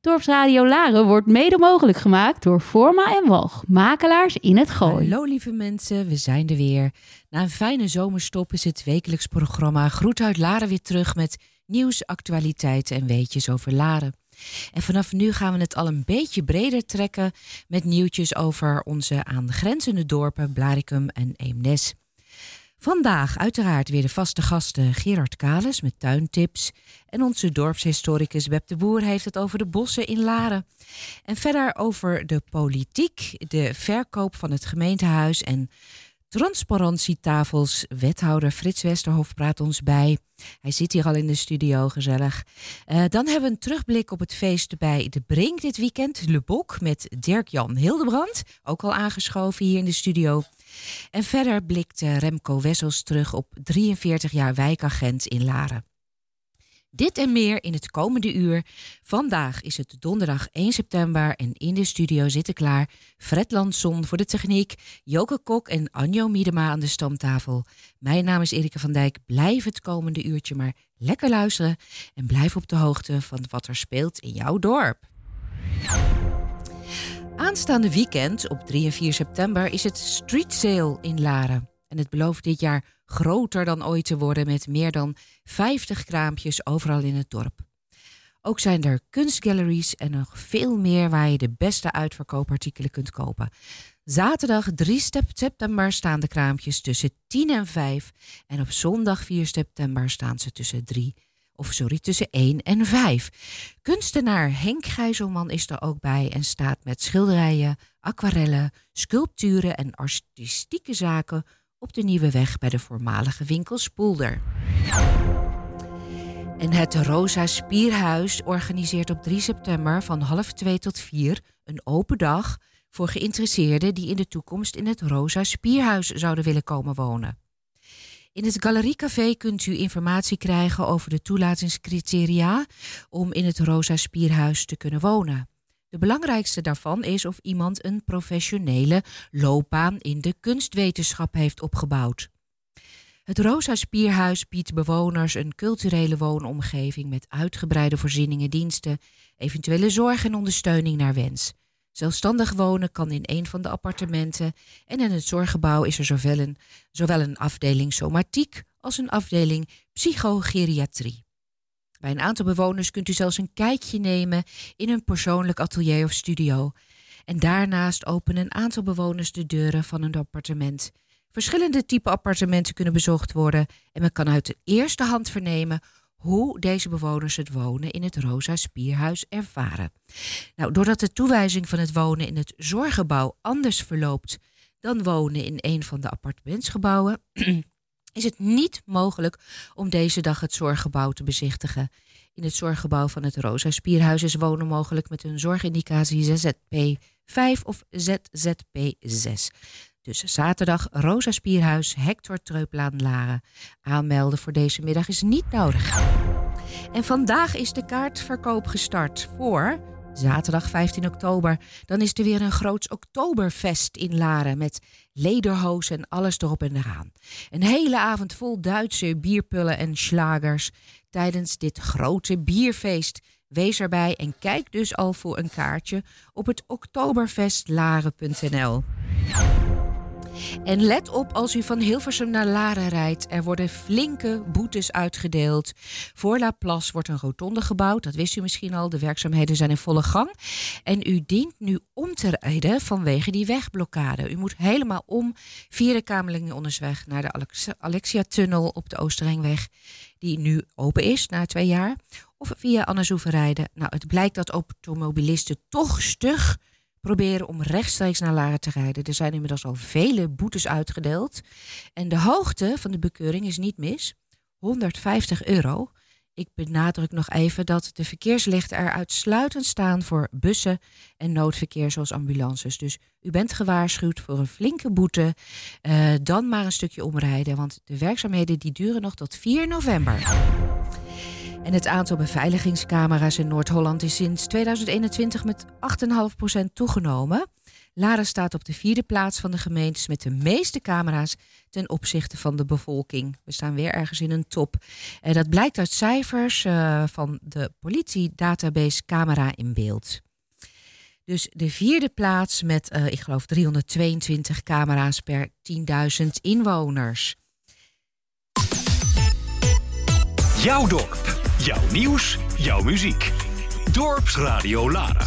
Dorpsradio Laren wordt mede mogelijk gemaakt door Forma en Walg, makelaars in het Gooi. Hallo lieve mensen, we zijn er weer. Na een fijne zomerstop is het wekelijks programma Groet uit Laren weer terug met nieuws, actualiteiten en weetjes over Laren. En vanaf nu gaan we het al een beetje breder trekken met nieuwtjes over onze aangrenzende dorpen Blaricum en Eemnes. Vandaag uiteraard weer de vaste gasten Gerard Kales met tuintips. En onze dorpshistoricus Web de Boer heeft het over de bossen in Laren. En verder over de politiek, de verkoop van het gemeentehuis en transparantietafels. Wethouder Frits Westerhof praat ons bij. Hij zit hier al in de studio, gezellig. Uh, dan hebben we een terugblik op het feest bij De Brink dit weekend. Le Bok met Dirk-Jan Hildebrand, ook al aangeschoven hier in de studio. En verder blikt Remco Wessels terug op 43 jaar wijkagent in Laren. Dit en meer in het komende uur. Vandaag is het donderdag 1 september en in de studio zitten klaar Fred Lanson voor de techniek, Joke Kok en Anjo Miedema aan de stamtafel. Mijn naam is Erika van Dijk. Blijf het komende uurtje maar lekker luisteren en blijf op de hoogte van wat er speelt in jouw dorp. Aanstaande weekend op 3 en 4 september is het Street Sale in Laren. En het belooft dit jaar groter dan ooit te worden met meer dan 50 kraampjes overal in het dorp. Ook zijn er kunstgalleries en nog veel meer waar je de beste uitverkoopartikelen kunt kopen. Zaterdag 3 september staan de kraampjes tussen 10 en 5 en op zondag 4 september staan ze tussen 3 of sorry, tussen 1 en 5. Kunstenaar Henk Gijzelman is er ook bij en staat met schilderijen, aquarellen, sculpturen en artistieke zaken op de nieuwe weg bij de voormalige winkel Spoelder. En het Rosa Spierhuis organiseert op 3 september van half 2 tot 4 een open dag voor geïnteresseerden die in de toekomst in het Rosa Spierhuis zouden willen komen wonen. In het Galeriecafé kunt u informatie krijgen over de toelatingscriteria om in het Rosa Spierhuis te kunnen wonen. De belangrijkste daarvan is of iemand een professionele loopbaan in de kunstwetenschap heeft opgebouwd. Het Rosa Spierhuis biedt bewoners een culturele woonomgeving met uitgebreide voorzieningen, diensten, eventuele zorg en ondersteuning naar wens. Zelfstandig wonen kan in een van de appartementen en in het zorggebouw is er zowel een, zowel een afdeling somatiek als een afdeling psychogeriatrie. Bij een aantal bewoners kunt u zelfs een kijkje nemen in een persoonlijk atelier of studio. En daarnaast openen een aantal bewoners de deuren van een appartement. Verschillende typen appartementen kunnen bezocht worden en men kan uit de eerste hand vernemen hoe deze bewoners het wonen in het Rosa Spierhuis ervaren. Nou, doordat de toewijzing van het wonen in het zorggebouw anders verloopt dan wonen in een van de appartementsgebouwen, is het niet mogelijk om deze dag het zorggebouw te bezichtigen. In het zorggebouw van het Rosa Spierhuis is wonen mogelijk met een zorgindicatie ZZP5 of ZZP6. Dus zaterdag Rosa Spierhuis, Hector Treuplaan Laren. Aanmelden voor deze middag is niet nodig. En vandaag is de kaartverkoop gestart voor zaterdag 15 oktober. Dan is er weer een groots Oktoberfest in Laren met lederhoos en alles erop en eraan. Een hele avond vol Duitse bierpullen en slagers tijdens dit grote bierfeest. Wees erbij en kijk dus al voor een kaartje op het oktoberfestlaren.nl. En let op als u van Hilversum naar Laren rijdt. Er worden flinke boetes uitgedeeld. Voor La Place wordt een rotonde gebouwd. Dat wist u misschien al. De werkzaamheden zijn in volle gang. En u dient nu om te rijden vanwege die wegblokkade. U moet helemaal om via de Kamerlingenondersweg naar de Alexia-tunnel op de Oosterringweg. Die nu open is na twee jaar. Of via Annesoeven rijden. Nou, het blijkt dat automobilisten toch stug proberen om rechtstreeks naar Laren te rijden. Er zijn inmiddels al vele boetes uitgedeeld. En de hoogte van de bekeuring is niet mis. 150 euro. Ik benadruk nog even dat de verkeerslichten er uitsluitend staan voor bussen en noodverkeer zoals ambulances. Dus u bent gewaarschuwd voor een flinke boete. Uh, dan maar een stukje omrijden, want de werkzaamheden die duren nog tot 4 november. En het aantal beveiligingscamera's in Noord-Holland is sinds 2021 met 8,5% toegenomen. Laren staat op de vierde plaats van de gemeentes met de meeste camera's ten opzichte van de bevolking. We staan weer ergens in een top. En dat blijkt uit cijfers uh, van de politiedatabase Camera in Beeld. Dus de vierde plaats met, uh, ik geloof, 322 camera's per 10.000 inwoners. Jouw dorp, jouw nieuws, jouw muziek. Dorpsradio Lara.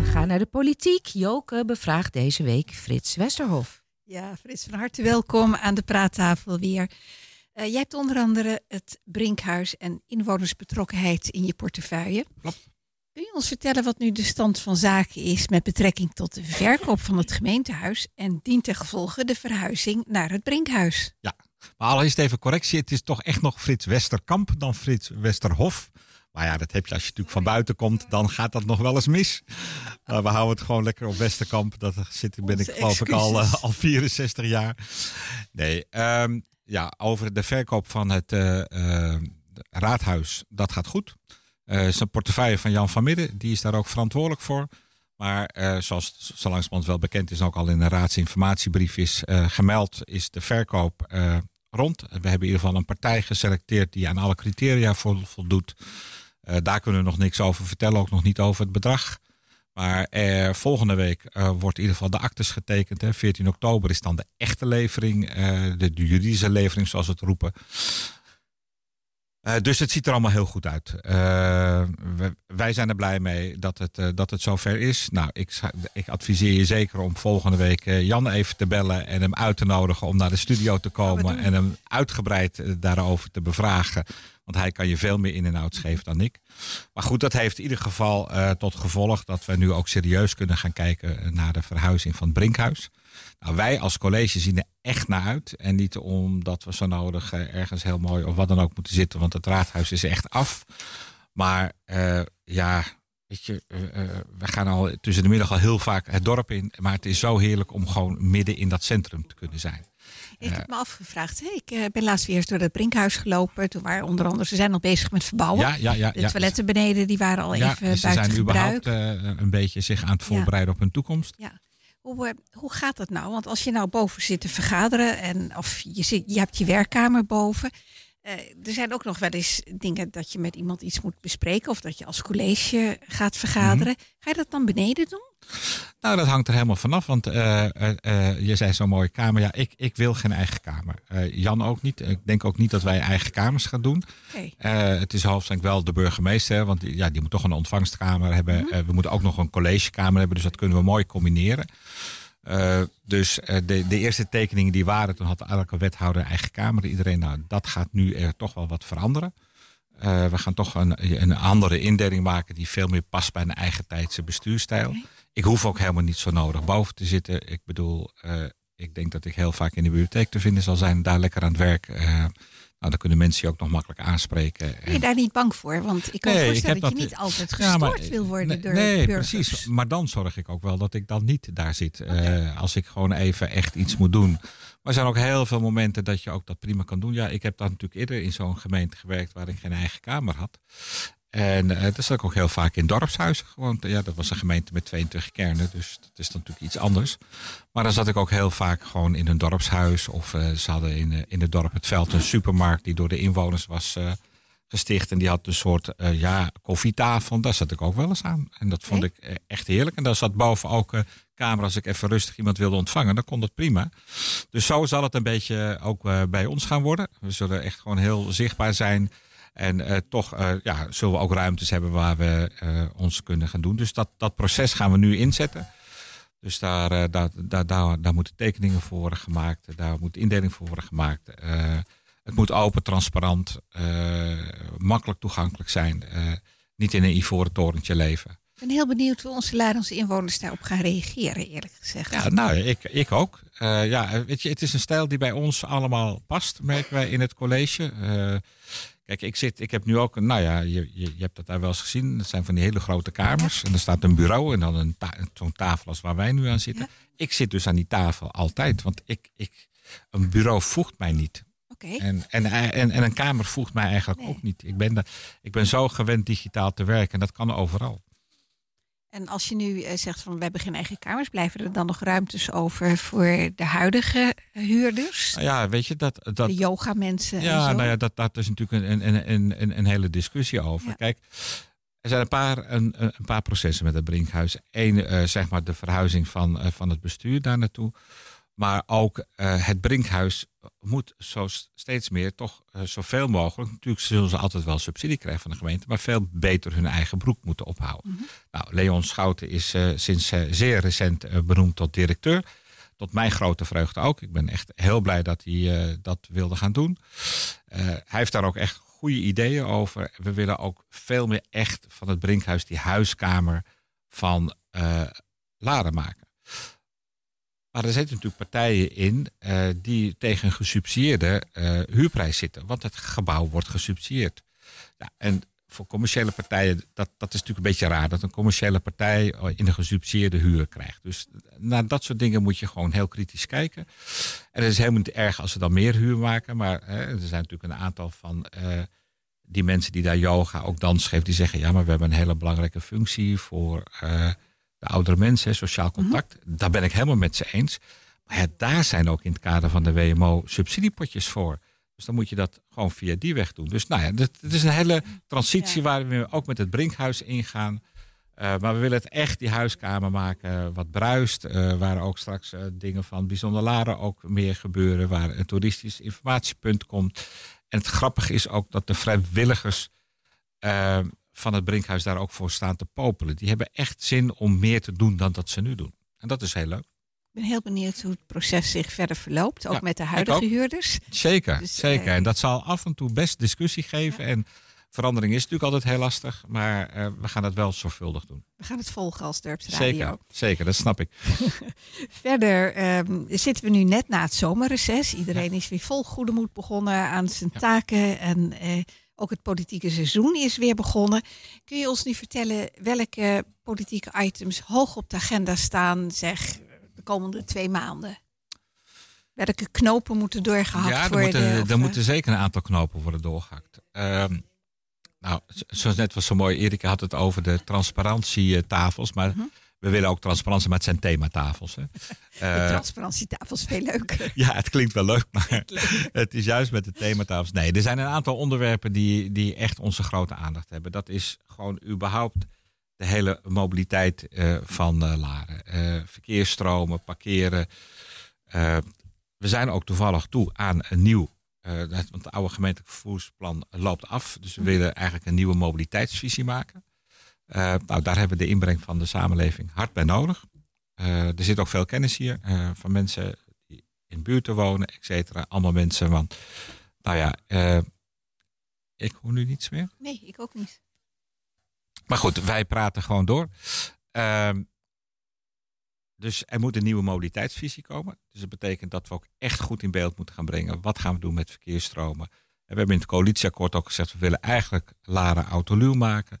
We gaan naar de politiek. Joke bevraagt deze week Frits Westerhof. Ja, Frits, van harte welkom aan de praattafel weer. Uh, jij hebt onder andere het Brinkhuis en inwonersbetrokkenheid in je portefeuille. Klopt. Kun je ons vertellen wat nu de stand van zaken is met betrekking tot de verkoop van het gemeentehuis en dient ten gevolge de verhuizing naar het Brinkhuis? Ja, maar allereerst even correctie. Het is toch echt nog Frits Westerkamp dan Frits Westerhof. Maar ja, dat heb je als je natuurlijk van buiten komt, dan gaat dat nog wel eens mis. Maar we houden het gewoon lekker op Westerkamp. Dat zit, ben ik geloof ik al, uh, al 64 jaar. Nee, um, ja, over de verkoop van het uh, uh, raadhuis, dat gaat goed. Is een portefeuille van Jan van Midden, die is daar ook verantwoordelijk voor. Maar zoals zo langzamerhand wel bekend is, ook al in een raadsinformatiebrief is gemeld, is de verkoop rond. We hebben in ieder geval een partij geselecteerd die aan alle criteria voldoet. daar kunnen we nog niks over vertellen, ook nog niet over het bedrag. Maar volgende week wordt in ieder geval de actes getekend. Hè. 14 oktober is dan de echte levering, de, de juridische levering zoals we het roepen. Uh, dus het ziet er allemaal heel goed uit. Uh, wij zijn er blij mee dat het, uh, dat het zover is. Nou, ik, ik adviseer je zeker om volgende week Jan even te bellen en hem uit te nodigen om naar de studio te komen en hem uitgebreid daarover te bevragen. Want hij kan je veel meer in en outs geven dan ik. Maar goed, dat heeft in ieder geval tot gevolg dat we nu ook serieus kunnen gaan kijken naar de verhuizing van het Brinkhuis. Nou, wij als college zien er echt naar uit. En niet omdat we zo nodig uh, ergens heel mooi of wat dan ook moeten zitten. Want het raadhuis is echt af. Maar uh, ja, weet je, uh, we gaan al tussen de middag al heel vaak het dorp in. Maar het is zo heerlijk om gewoon midden in dat centrum te kunnen zijn. Ik heb me afgevraagd. Hey, ik ben laatst weer eens door het Brinkhuis gelopen. Toen waren onder andere, ze zijn nog bezig met verbouwen. Ja, ja, ja, de toiletten beneden die waren al even buiten ze zijn gebruik. überhaupt een beetje zich aan het voorbereiden op hun toekomst. Ja. Hoe, hoe gaat dat nou? Want als je nou boven zit te vergaderen en of je, zit, je hebt je werkkamer boven. Uh, er zijn ook nog wel eens dingen dat je met iemand iets moet bespreken of dat je als college gaat vergaderen. Mm -hmm. Ga je dat dan beneden doen? Nou, dat hangt er helemaal vanaf. Want uh, uh, je zei zo'n mooie kamer. Ja, ik, ik wil geen eigen kamer. Jan ook niet. Ik denk ook niet dat wij eigen kamers gaan doen. Het is hoofdzakelijk wel de burgemeester. Want ja, die moet toch een ontvangstkamer hebben. Mm -hmm. we moeten ook nog een collegekamer hebben. Dus dat kunnen we mooi combineren. Dus de, de, eerste tekeningen die waren, toen had elke wethouder eigen kamer. Iedereen, nou, dat gaat nu er toch wel wat veranderen. We gaan toch een, een andere indeling maken die veel meer past bij een eigen tijdse bestuurstijl. Okay. Ik hoef ook helemaal niet zo nodig boven te zitten. Ik bedoel, ik denk dat ik heel vaak in de bibliotheek te vinden zal zijn, daar lekker aan het werk. Nou, dan kunnen mensen je ook nog makkelijk aanspreken. Ben je daar niet bang voor? Want ik kan nee, me voorstellen dat, je niet altijd gestoord ja, maar, wil worden nee, door nee, burgers. precies. Maar dan zorg ik ook wel dat ik dan niet daar zit. Okay. Uh, als ik gewoon even echt iets moet doen. Maar er zijn ook heel veel momenten dat je ook dat prima kan doen. Ja, ik heb dan natuurlijk eerder in zo'n gemeente gewerkt waar ik geen eigen kamer had. En uh, dat zat ik ook heel vaak in dorpshuizen. Gewoon, ja, dat was een gemeente met 22 kernen, dus dat is natuurlijk iets anders. Maar dan zat ik ook heel vaak gewoon in een dorpshuis. Of uh, ze hadden in, uh, in het dorp het veld een supermarkt die door de inwoners was gesticht. En die had een soort ja, koffietafel. Daar zat ik ook wel eens aan. En dat vond ik echt heerlijk. En daar zat boven ook een kamer als ik even rustig iemand wilde ontvangen. Dan kon dat prima. Dus zo zal het een beetje ook bij ons gaan worden. We zullen echt gewoon heel zichtbaar zijn. En uh, toch uh, ja, zullen we ook ruimtes hebben waar we uh, ons kunnen gaan doen. Dus dat, dat proces gaan we nu inzetten. Dus daar, daar, daar, daar, daar moeten tekeningen voor worden gemaakt. Daar moet indeling voor worden gemaakt. het moet open, transparant, makkelijk toegankelijk zijn. niet in een ivoren torentje leven. Ik ben heel benieuwd hoe onze Larense inwoners daarop gaan reageren, eerlijk gezegd. Ja, nou, ik, ik ook. ja, weet je, het is een stijl die bij ons allemaal past, merken wij in het college. Kijk, ik, zit, ik heb nu ook, nou ja, je, je, je, hebt dat daar wel eens gezien. Dat zijn van die hele grote kamers. En er staat een bureau en dan een ta zo'n tafel als waar wij nu aan zitten. Ja. Ik zit dus aan die tafel altijd, want ik, ik, een bureau voegt mij niet. Oké. En, en, en, en een kamer voegt mij eigenlijk Nee. ook niet. Ik ben, de- ik ben zo gewend digitaal te werken en dat kan overal. En als je nu eh, zegt van we hebben geen eigen kamers, blijven er dan nog ruimtes over voor de huidige eh, huurders? Nou ja, weet je, dat, dat, de yoga mensen en Ja, zo? nou ja, dat, dat is natuurlijk een, een, een, een, een hele discussie over. Ja. Kijk, er zijn een paar, een, een paar processen met het Brinkhuis. Eén, eh, zeg maar de verhuizing van, van het bestuur daar naartoe. Maar ook eh, het Brinkhuis moet zo steeds meer toch eh, zoveel mogelijk. Natuurlijk zullen ze altijd wel subsidie krijgen van de gemeente, maar veel beter hun eigen broek moeten ophouden. Mhm. Nou, Leon Schouten is eh, sinds zeer recent benoemd tot directeur. Tot mijn grote vreugde ook. Ik ben echt heel blij dat hij dat wilde gaan doen. Hij heeft daar ook echt goede ideeën over. We willen ook veel meer echt van het Brinkhuis die huiskamer van Laren maken. Maar er zitten natuurlijk partijen in eh, die tegen een gesubsidieerde eh, huurprijs zitten. Want het gebouw wordt gesubsidieerd. En voor commerciële partijen, dat, dat is natuurlijk een beetje raar. Dat een commerciële partij eh, in een gesubsidieerde huur krijgt. Dus naar dat soort dingen moet je gewoon heel kritisch kijken. En het is helemaal niet erg als ze dan meer huur maken. Maar hè, er zijn natuurlijk een aantal van die mensen die daar yoga, ook dans geven. Die zeggen, ja, maar we hebben een hele belangrijke functie voor de oudere mensen. Sociaal contact. Daar ben ik helemaal met ze eens. Maar ja, daar zijn ook in het kader van de WMO subsidiepotjes voor. Dus dan moet je dat gewoon via die weg doen. Dus nou ja, het is een hele transitie Ja. waar we ook met het Brinkhuis ingaan. Eh, maar we willen het echt die huiskamer maken wat bruist. eh, waar ook straks eh, dingen van bijzonder Laren ook meer gebeuren. Waar een toeristisch informatiepunt komt. En het grappige is ook dat de vrijwilligers eh, van het Brinkhuis daar ook voor staan te popelen. Die hebben echt zin om meer te doen dan dat ze nu doen. En dat is heel leuk. Ik ben heel benieuwd hoe het proces zich verder verloopt, ook Ja, met de huidige huurders. Zeker, Dus, zeker. eh, En dat zal af en toe best discussie geven. En verandering is natuurlijk altijd heel lastig. Maar eh, we gaan het wel zorgvuldig doen. We gaan het volgen als Dorpsradio. Zeker, zeker, dat snap ik. Verder ehm, zitten we nu net na het zomerreces. Iedereen is weer vol goede moed begonnen aan zijn taken. En eh, ook het politieke seizoen is weer begonnen. Kun je ons nu vertellen welke politieke items hoog op de agenda staan, zeg, de komende twee maanden? Welke knopen moeten doorgehakt ja, er worden? moeten, of, er eh, moeten zeker een aantal knopen worden doorgehakt. Ehm, nou, zo- zoals net was zo mooi, Erika had het over de transparantietafels. Maar Mhm. We willen ook transparantie, maar het zijn thematafels. Hè. de Eh, transparantietafel is veel leuker. Ja, het klinkt wel leuk, maar het is juist met de thematafels. Nee, er zijn een aantal onderwerpen die, die echt onze grote aandacht hebben. Dat is gewoon überhaupt de hele mobiliteit eh, van eh, Laren. Eh, verkeersstromen, parkeren. We zijn ook toevallig toe aan een nieuw, want het oude gemeentelijk vervoersplan loopt af. Dus we willen eigenlijk een nieuwe mobiliteitsvisie maken. Eh, nou, daar hebben we de inbreng van de samenleving hard bij nodig. Eh, er zit ook veel kennis hier eh, van mensen die in buurten wonen, et cetera. Allemaal mensen, want nou ja, ik hoor nu niets meer. Nee, ik ook niet. Maar goed, wij praten gewoon door. Ehm, dus er moet een nieuwe mobiliteitsvisie komen. Dus dat betekent dat we ook echt goed in beeld moeten gaan brengen. Wat gaan we doen met verkeersstromen? En we hebben in het coalitieakkoord ook gezegd... we willen eigenlijk Laren autoluw maken.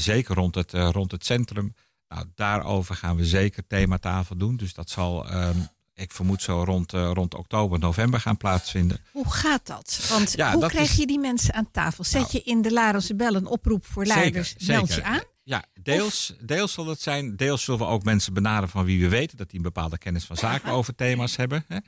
Zeker rond het, eh, rond het centrum. Nou, daarover gaan we zeker thematafel doen. Dus dat zal, ehm, ik vermoed zo rond, eh, rond oktober, november gaan plaatsvinden. Hoe gaat dat? Want Ja, hoe dat krijg is- je die mensen aan tafel? Zet Nou. je in de Larense Bel een oproep voor leiders? Meld je aan? Ja, deels, deels zal het zijn. Deels zullen we ook mensen benaderen van wie we weten dat die een bepaalde kennis van zaken over thema's hebben. Hè.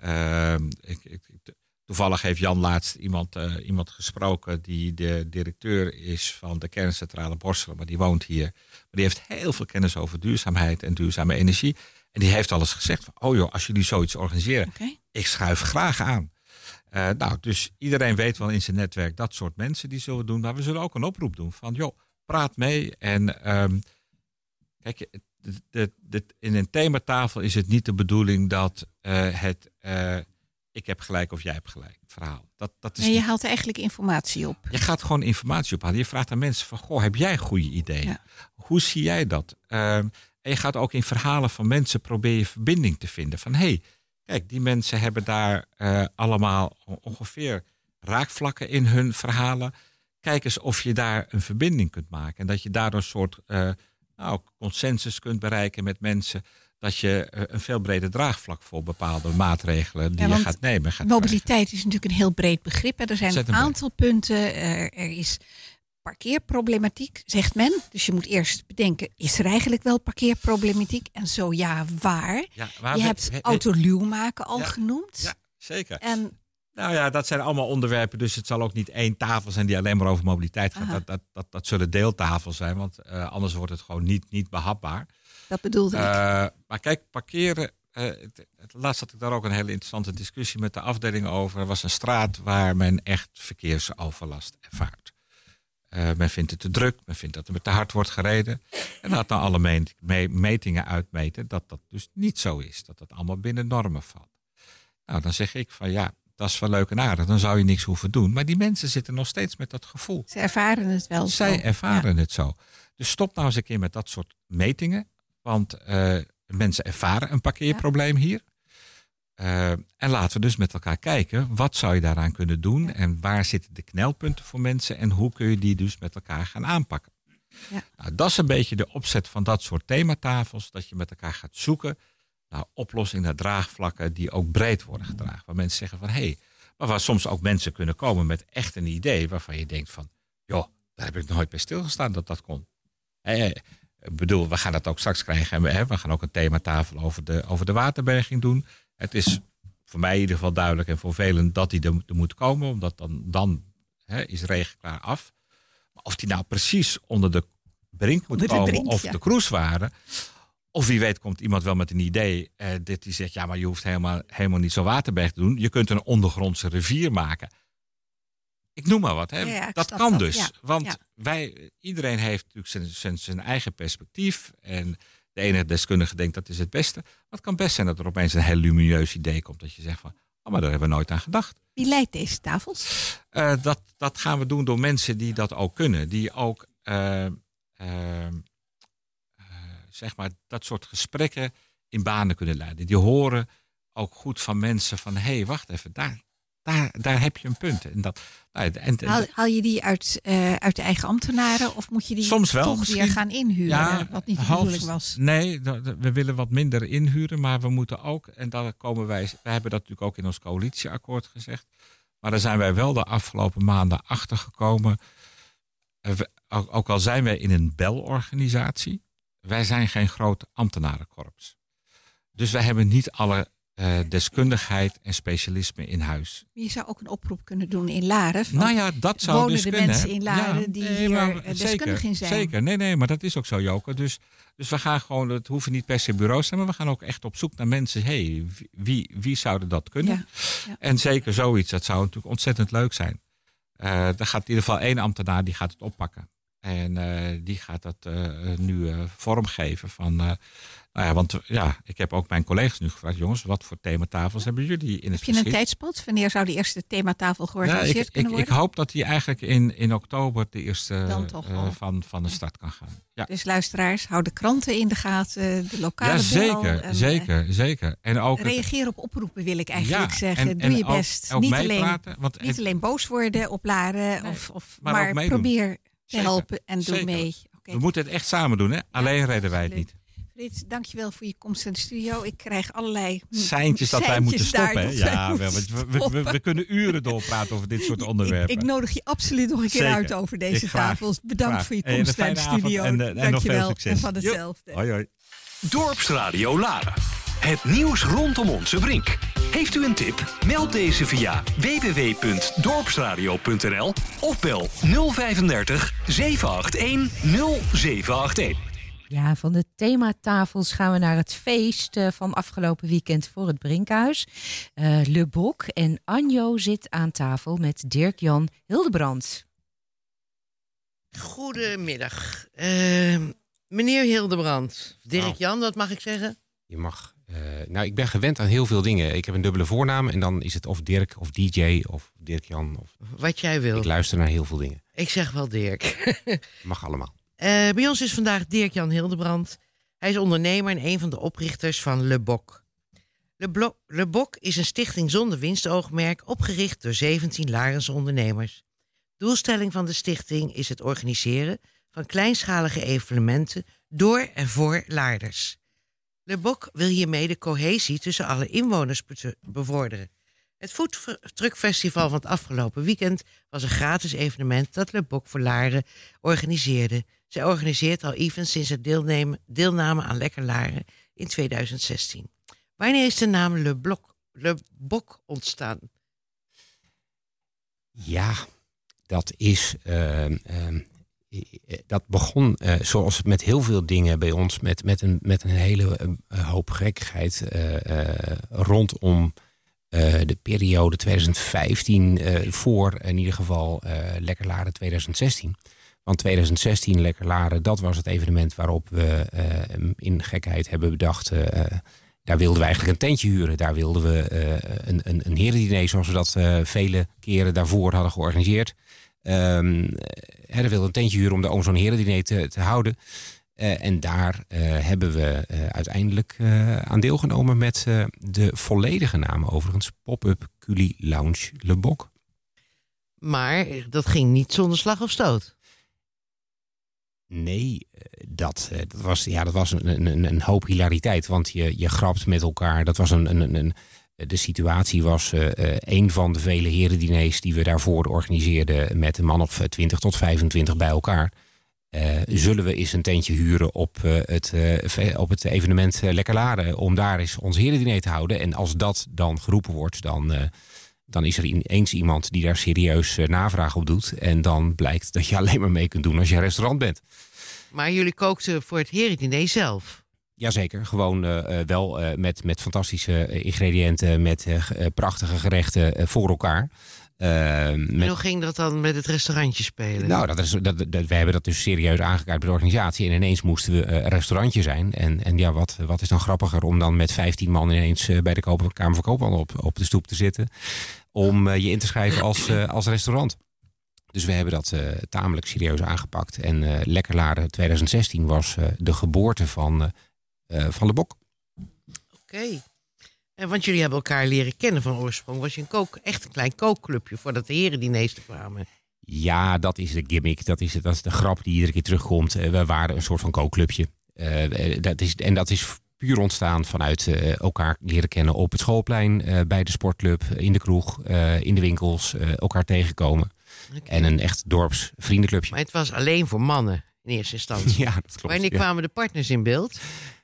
Ehm, ik, ik, ik- toevallig heeft Jan laatst iemand, eh, iemand gesproken die de directeur is van de kerncentrale Borselen, maar die woont hier. Maar die heeft heel veel kennis over duurzaamheid en duurzame energie. En die heeft alles gezegd van, oh joh, als jullie zoiets organiseren, ik schuif graag aan. Eh, nou, dus iedereen weet wel in zijn netwerk dat soort mensen die zullen doen. Maar we zullen ook een oproep doen van, joh, praat mee. En ehm, kijk, het- in een thematafel is het niet de bedoeling dat eh, het ik heb gelijk of jij hebt gelijk verhaal. Dat, dat is Nee, je haalt eigenlijk informatie op. je gaat gewoon informatie ophalen. Je vraagt aan mensen van, goh, heb jij goede ideeën? Ja. Hoe zie jij dat? Ehm, en je gaat ook in verhalen van mensen proberen je verbinding te vinden. Van, hé, hey, kijk, die mensen hebben daar eh, allemaal ongeveer raakvlakken in hun verhalen. Kijk eens of je daar een verbinding kunt maken. En dat je daardoor een soort eh, nou, consensus kunt bereiken met mensen. Dat je eh, een veel breder draagvlak voor bepaalde maatregelen die Ja, je gaat nemen. Gaat Mobiliteit is natuurlijk een heel breed begrip. hè. Er zijn een breed. aantal punten. Er, er is parkeerproblematiek, zegt men. Dus je moet eerst bedenken, is er eigenlijk wel parkeerproblematiek? En zo ja, waar? Ja, Je we- hebt autoluw maken al Ja. genoemd. Ja, zeker. En Nou ja, dat zijn allemaal onderwerpen. Dus het zal ook niet één tafel zijn die alleen maar over mobiliteit gaat. Dat, dat, dat, dat zullen deeltafels zijn, want eh, anders wordt het gewoon niet, niet behapbaar. Dat bedoelde ik. Eh, maar kijk, parkeren. eh, het, het- laatst had ik daar ook een hele interessante discussie met de afdeling over. Er was een straat waar men echt verkeersoverlast ervaart. Eh, men vindt het te druk, men vindt dat er te hard wordt gereden. En laat nou alle me- me- metingen uitmeten dat dat dus niet zo is. Dat dat allemaal binnen normen valt. Nou, dan zeg ik van ja, dat is wel leuk en aardig. Dan zou je niks hoeven doen. Maar die mensen zitten nog steeds met dat gevoel. Ze ervaren het wel Zij zo. ervaren het zo. Dus stop nou eens een keer met dat soort metingen. Want eh, mensen ervaren een parkeerprobleem hier. Eh, en laten we dus met elkaar kijken, wat zou je daaraan kunnen doen? En waar zitten de knelpunten voor mensen? En hoe kun je die dus met elkaar gaan aanpakken? Ja. Nou, dat is een beetje de opzet van dat soort thematafels. Dat je met elkaar gaat zoeken naar oplossingen, naar draagvlakken die ook breed worden gedragen. Waar mensen zeggen van, hé, hey, maar waar soms ook mensen kunnen komen met echt een idee waarvan je denkt van, joh, daar heb ik nooit bij stilgestaan dat dat kon. Hé, ik bedoel, we gaan dat ook straks krijgen. En we, hè, we gaan ook een thematafel over de, over de waterberging doen. Het is voor mij in ieder geval duidelijk en voor velen dat die er, er moet komen. Omdat dan, dan hè, is regen klaar af. Maar of die nou precies onder de brink moet de komen of ja. de cruise waren. Of wie weet komt iemand wel met een idee. Eh, dit die zegt, ja, maar je hoeft helemaal, helemaal niet zo'n waterberg te doen. Je kunt een ondergrondse rivier maken. Ik noem maar wat. Hè. Ja, dat kan dat, dus. Want wij, iedereen heeft natuurlijk zijn, zijn, zijn eigen perspectief. En de ene deskundige denkt dat is het beste. Maar het kan best zijn dat er opeens een heel lumineus idee komt. Dat je zegt van, oh, maar daar hebben we nooit aan gedacht. Wie leidt deze tafels? Eh, dat, dat gaan we doen door mensen die dat ook kunnen. Die ook, eh, eh, eh, zeg maar, dat soort gesprekken in banen kunnen leiden. Die horen ook goed van mensen van, hé, hey, wacht even, daar, daar, daar heb je een punt. En dat, nou, en, en- Haal, haal je die uit, eh, uit de eigen ambtenaren of moet je die Soms wel, toch weer gaan inhuren? wat niet half- bedoeling was. Nee, we willen wat minder inhuren, maar we moeten ook, en daar komen wij, wij hebben dat natuurlijk ook in ons coalitieakkoord gezegd, maar daar zijn wij wel de afgelopen maanden achter gekomen. Eh, we- ook, ook al zijn wij in een belorganisatie, wij zijn geen groot ambtenarenkorps. Dus wij hebben niet alle eh, deskundigheid en specialisme in huis. Je zou ook een oproep kunnen doen in Laren. Nou ja, dat zou wonen dus de kunnen. mensen in Laren die hier, maar eh, deskundig in zijn? Zeker, nee, nee, maar dat is ook zo, Joke. Dus, dus we gaan gewoon, het hoeven niet per se bureaus te zijn, maar we gaan ook echt op zoek naar mensen. hey, wie, wie zouden dat kunnen? Ja, ja. En zeker zoiets, dat zou natuurlijk ontzettend leuk zijn. Eh er gaat in ieder geval één ambtenaar die gaat het oppakken. En eh, die gaat dat eh, nu eh, vormgeven van. nou ja, want ja, ik heb ook mijn collega's nu gevraagd, jongens, wat voor thematafels hebben jullie in het Heb je een tijdspad? Wanneer zou de eerste thematafel Ja, georganiseerd ik, ik, kunnen ik worden? hoop dat hij eigenlijk in, in oktober de eerste van, van de start kan gaan. Ja, Dus luisteraars, hou de kranten in de gaten, de lokale ja zeker, en, zeker, zeker. En ook reageer op oproepen wil ik eigenlijk ja, zeggen. en- Doe en je best. ook niet, alleen, want niet alleen boos worden op Laren, Nee, of, of, maar maar, probeer te Zeker, helpen en doe zeker. mee. Oké. we moeten het echt samen doen, hè? Alleen redden wij het niet. Frits, dankjewel voor je komst in de studio. Ik krijg allerlei Seintjes dat wij moeten stoppen, Ja, wel, want we, we, we, stoppen. we kunnen uren doorpraten over dit soort onderwerpen. Ik, ik nodig je absoluut nog een keer Zeker. uit over deze Ik tafels. Bedankt graag. voor je komst naar de studio. en, eh, en nog veel Dankjewel. succes. En van hetzelfde. Hoi, hoi. Dorpsradio Laren. Het nieuws rondom onze brink. Heeft u een tip? Meld deze via www.dorpsradio.nl of bel 035 781 0781. Ja, van de thematafels gaan we naar het feest eh, van afgelopen weekend voor het Brinkhuis. Eh Le Boc en Anjo zit aan tafel met Dirk-Jan Hildebrand. Goedemiddag. Eh, meneer Hildebrand. Dirk-Jan, wat mag ik zeggen? Je mag. Eh, nou, ik ben gewend aan heel veel dingen. Ik heb een dubbele voornaam en dan is het of Dirk of DJ of Dirk-Jan. Of... Wat jij wil. Ik luister naar heel veel dingen. Ik zeg wel Dirk. Mag allemaal. Eh, bij ons is vandaag Dirk-Jan Hildebrand. Hij is ondernemer en een van de oprichters van Le Boc. Le, Blo- Le Boc is een stichting zonder winstoogmerk opgericht door 17 Larense ondernemers. Doelstelling van de stichting is het organiseren van kleinschalige evenementen door en voor Laarders. Le Boc wil hiermee de cohesie tussen alle inwoners be- bevorderen. Het Foodtruckfestival van het afgelopen weekend was een gratis evenement dat Le Boc voor Laren organiseerde. Zij organiseert al events sinds het deelname aan Lekker Laren in 2016. Wanneer is de naam Le, Bloc, Le Boc ontstaan? Ja, dat is. ehm, eh, dat begon eh, zoals met heel veel dingen bij ons, met, met, een, met een hele eh, hoop gekkigheid eh, eh, rondom eh, de periode 2015 eh, voor in ieder geval eh Lekker Laren 2016. Want 2016 Lekker Laren, dat was het evenement waarop we eh, in gekheid hebben bedacht. eh, daar wilden we eigenlijk een tentje huren. Daar wilden we eh, een, een, een herendiner, zoals we dat eh, vele keren daarvoor hadden georganiseerd. Ehm hè, daar wilden we een tentje huren om daar om zo'n herendiner te, te houden. Eh, en daar eh, hebben we eh, uiteindelijk aan deelgenomen met de volledige naam overigens. Pop-up Culi Lounge Le Boc. Maar dat ging niet zonder slag of stoot. Nee, dat, dat was, ja, dat was een, een, een hoop hilariteit. Want je, je grapt met elkaar. Dat was een, een, een, de situatie was eh, eh, een van de vele herendiners die we daarvoor organiseerden met een man of 20 tot 25 bij elkaar. Eh, zullen we eens een tentje huren op, eh, het, eh, op het evenement eh, Lekker Laren om daar eens ons herendiner te houden. En als dat dan geroepen wordt, dan, eh, dan is er ineens iemand die daar serieus eh, navraag op doet. En dan blijkt dat je alleen maar mee kunt doen als je restaurant bent. Maar jullie kookten voor het herendiner zelf. Jazeker, gewoon eh, eh, wel eh, met, met fantastische ingrediënten, met prachtige gerechten voor elkaar. Eh, En met, hoe ging dat dan met het restaurantje spelen? nou, dat is, dat, dat, wij hebben dat dus serieus aangekaart bij de organisatie. En ineens moesten we een restaurantje zijn. En, en ja, wat, wat is dan grappiger om dan met 15 man ineens bij de Kamer van Koophandel op, op de stoep te zitten. Om je in te schrijven als, als restaurant. Dus we hebben dat tamelijk serieus aangepakt. En eh Lekker Laren 2016 was de geboorte van, van de Bok. Oké. En want jullie hebben elkaar leren kennen van oorsprong. Was je een kook, echt een klein kookclubje voordat de herendiners er kwamen. Ja, dat is de gimmick. Dat is, dat is de grap die iedere keer terugkomt. Eh, we waren een soort van kookclubje. Eh, eh, dat is, en dat is puur ontstaan vanuit eh, elkaar leren kennen op het schoolplein, eh, bij de sportclub, in de kroeg, eh, in de winkels, eh, elkaar tegenkomen. En een echt dorpsvriendenclubje. Maar het was alleen voor mannen in eerste instantie. Ja, dat klopt. Wanneer ja. kwamen de partners in beeld?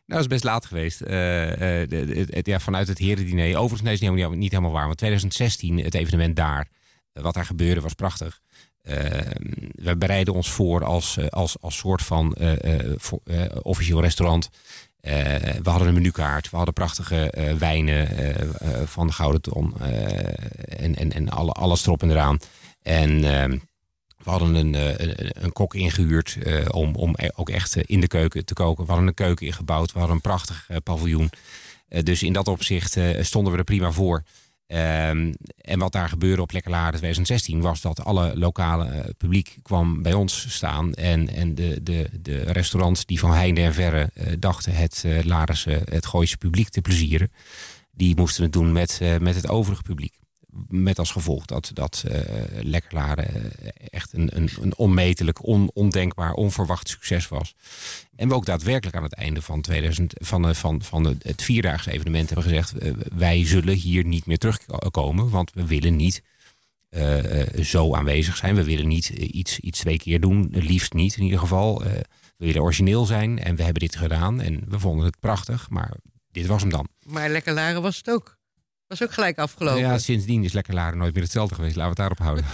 Nou, dat is best laat geweest. Eh, eh, de- ja, vanuit het herendiner. Overigens, nee, is niet niet helemaal waar. Want 2016, het evenement daar, eh, wat daar gebeurde, was prachtig. Eh, we bereiden ons voor als, als, als soort van officieel restaurant. We hadden een menukaart, we hadden prachtige wijnen van de Gouden Ton en, en, en alle, alles erop en eraan. En ehm, we hadden een, eh, een, een kok ingehuurd eh, om, om e- ook echt eh, in de keuken te koken. We hadden een keuken ingebouwd, we hadden een prachtig paviljoen. Dus in dat opzicht stonden we er prima voor. Ehm, en wat daar gebeurde op Lekker Laren 2016 was dat alle lokale publiek kwam bij ons staan. En, en de, de, de restaurants die van heinde en verre dachten het uh, het Gooise publiek te plezieren. Die moesten het doen met, met het overige publiek. Met als gevolg dat, dat uh, Lekker Laren echt een, een, een onmetelijk, on, ondenkbaar, onverwacht succes was. En we ook daadwerkelijk aan het einde van, 2000, van, van, van het vierdaagse evenement hebben gezegd... Wij zullen hier niet meer terugkomen, want we willen niet zo aanwezig zijn. We willen niet iets, iets twee keer doen, liefst niet in ieder geval. We willen origineel zijn en we hebben dit gedaan en we vonden het prachtig, maar dit was hem dan. Maar Lekker Laren was het ook. Was ook gelijk afgelopen. Ja, sindsdien is Lekker Laren nooit meer hetzelfde geweest. Laten we het daarop houden.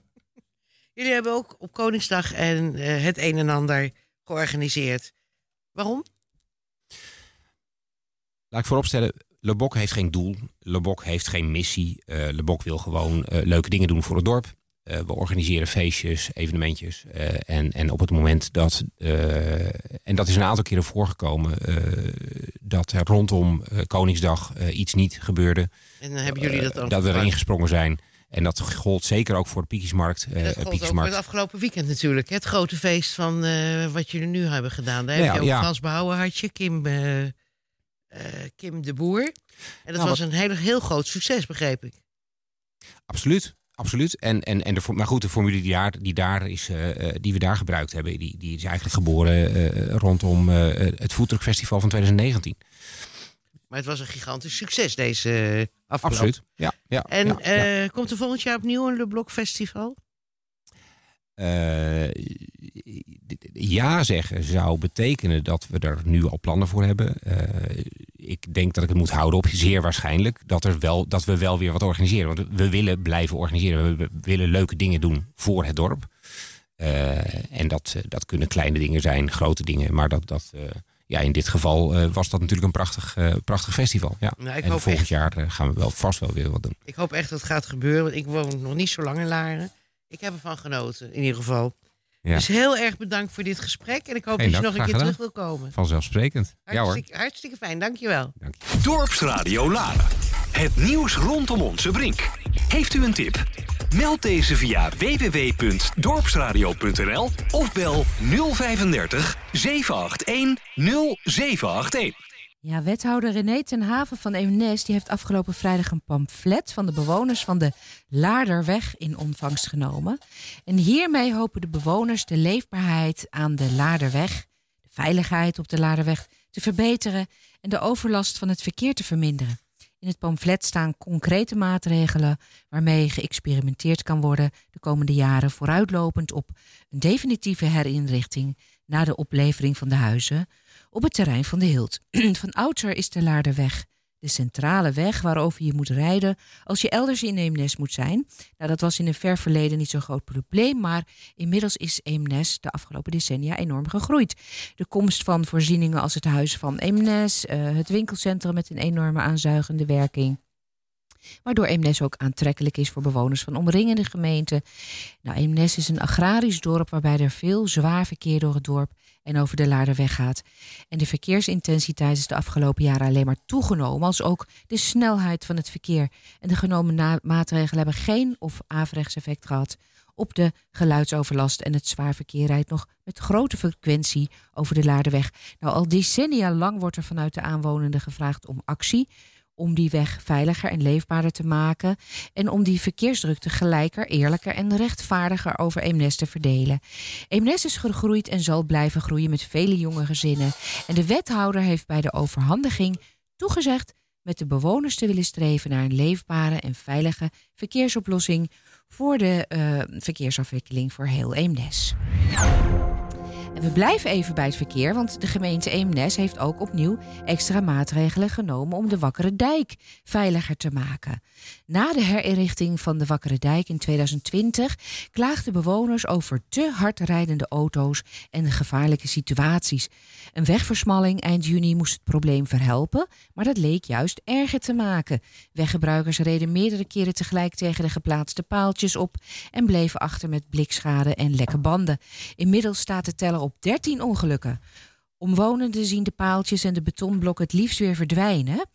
Jullie hebben ook op Koningsdag en uh, het een en ander georganiseerd. Waarom? Laat ik vooropstellen, Le Boc heeft geen doel. Le Boc heeft geen missie. Uh, Le Boc wil gewoon uh, leuke dingen doen voor het dorp. Uh, we organiseren feestjes, evenementjes. en, en op het moment dat, en dat is een aantal keren voorgekomen, dat er rondom Koningsdag iets niet gebeurde. En dan hebben jullie dat ook Dat we erin gesprongen zijn. En dat gold zeker ook voor de Piekjesmarkt. En dat gold ook het afgelopen weekend natuurlijk. Het grote feest van wat jullie nu hebben gedaan. Daar ja, heb je ook ja. Frans Behouwen had je, Kim, Kim de Boer. En dat nou, was een heel, heel groot succes, begreep ik. Absoluut. Absoluut. En, en, en de, maar goed, de formule die, daar, die, daar is, eh, eh, die we daar gebruikt hebben, die, die is eigenlijk geboren eh, rondom uh, het Foodtruck van 2019. Maar het was een gigantisch succes deze afgelopen. Absoluut. Ja, ja, en ja, ja. komt er volgend jaar opnieuw een Le Bloc Festival? Uh, ja zeggen zou betekenen dat we er nu al plannen voor hebben. Uh, ik denk dat ik het moet houden op zeer waarschijnlijk dat, er wel, dat we wel weer wat organiseren. Want we willen blijven organiseren. We willen leuke dingen doen voor het dorp. Uh, en dat, dat kunnen kleine dingen zijn, grote dingen. Maar dat, dat, ja, in dit geval was dat natuurlijk een prachtig, prachtig festival. Ja. Nou, ik en hoop volgend echt- jaar gaan we wel vast wel weer wat doen. Ik hoop echt dat het gaat gebeuren. Want ik woon nog niet zo lang in Laren. Ik heb ervan genoten, in ieder geval. Ja. Dus heel erg bedankt voor dit gesprek. En ik hoop Geen dat je dank, nog een keer gedaan. terug wil komen. Vanzelfsprekend. Ja hoor. Hartstikke, hartstikke fijn, dankjewel. Dorpsradio Laren. Het nieuws rondom onze brink. Heeft u een tip? Meld deze via www.dorpsradio.nl of bel 035 781 0781. Ja, wethouder René ten Haven van Eemnes die heeft afgelopen vrijdag een pamflet van de bewoners van de Laarderweg in ontvangst genomen. En hiermee hopen de bewoners de leefbaarheid aan de Laarderweg, de veiligheid op de Laarderweg te verbeteren en de overlast van het verkeer te verminderen. In het pamflet staan concrete maatregelen waarmee geëxperimenteerd kan worden de komende jaren vooruitlopend op een definitieve herinrichting na de oplevering van de huizen op het terrein van de Hilt. Van oudsher is de Laarderweg de centrale weg waarover je moet rijden als je elders in Eemnes moet zijn. Nou, dat was in een ver verleden niet zo'n groot probleem, maar inmiddels is Eemnes de afgelopen decennia enorm gegroeid. De komst van voorzieningen als het Huis van Eemnes, eh, het winkelcentrum met een enorme aanzuigende werking. Waardoor Eemnes ook aantrekkelijk is voor bewoners van omringende gemeenten. Nou, Eemnes is een agrarisch dorp waarbij er veel zwaar verkeer door het dorp en over de Laarderweg gaat. En de verkeersintensiteit is de afgelopen jaren alleen maar toegenomen, als ook de snelheid van het verkeer. En de genomen maatregelen hebben geen of averechts effect gehad op de geluidsoverlast. En het zwaar verkeer rijdt nog met grote frequentie over de Laarderweg. Nou, al decennia lang wordt er vanuit de aanwonenden gevraagd om actie om die weg veiliger en leefbaarder te maken en om die verkeersdrukte gelijker, eerlijker en rechtvaardiger over Eemnes te verdelen. Eemnes is gegroeid en zal blijven groeien met vele jonge gezinnen. En de wethouder heeft bij de overhandiging toegezegd met de bewoners te willen streven naar een leefbare en veilige verkeersoplossing voor de eh, verkeersafwikkeling voor heel Eemnes. En we blijven even bij het verkeer, want de gemeente Eemnes heeft ook opnieuw extra maatregelen genomen om de Wakkere Dijk veiliger te maken. Na de herinrichting van de Wakkere Dijk in 2020 klaagden bewoners over te hard rijdende auto's en gevaarlijke situaties. Een wegversmalling eind juni moest het probleem verhelpen, maar dat leek juist erger te maken. Weggebruikers reden meerdere keren tegelijk tegen de geplaatste paaltjes op en bleven achter met blikschade en lekke banden. Inmiddels staat de teller op 13 ongelukken. Omwonenden zien de paaltjes en de betonblokken het liefst weer verdwijnen.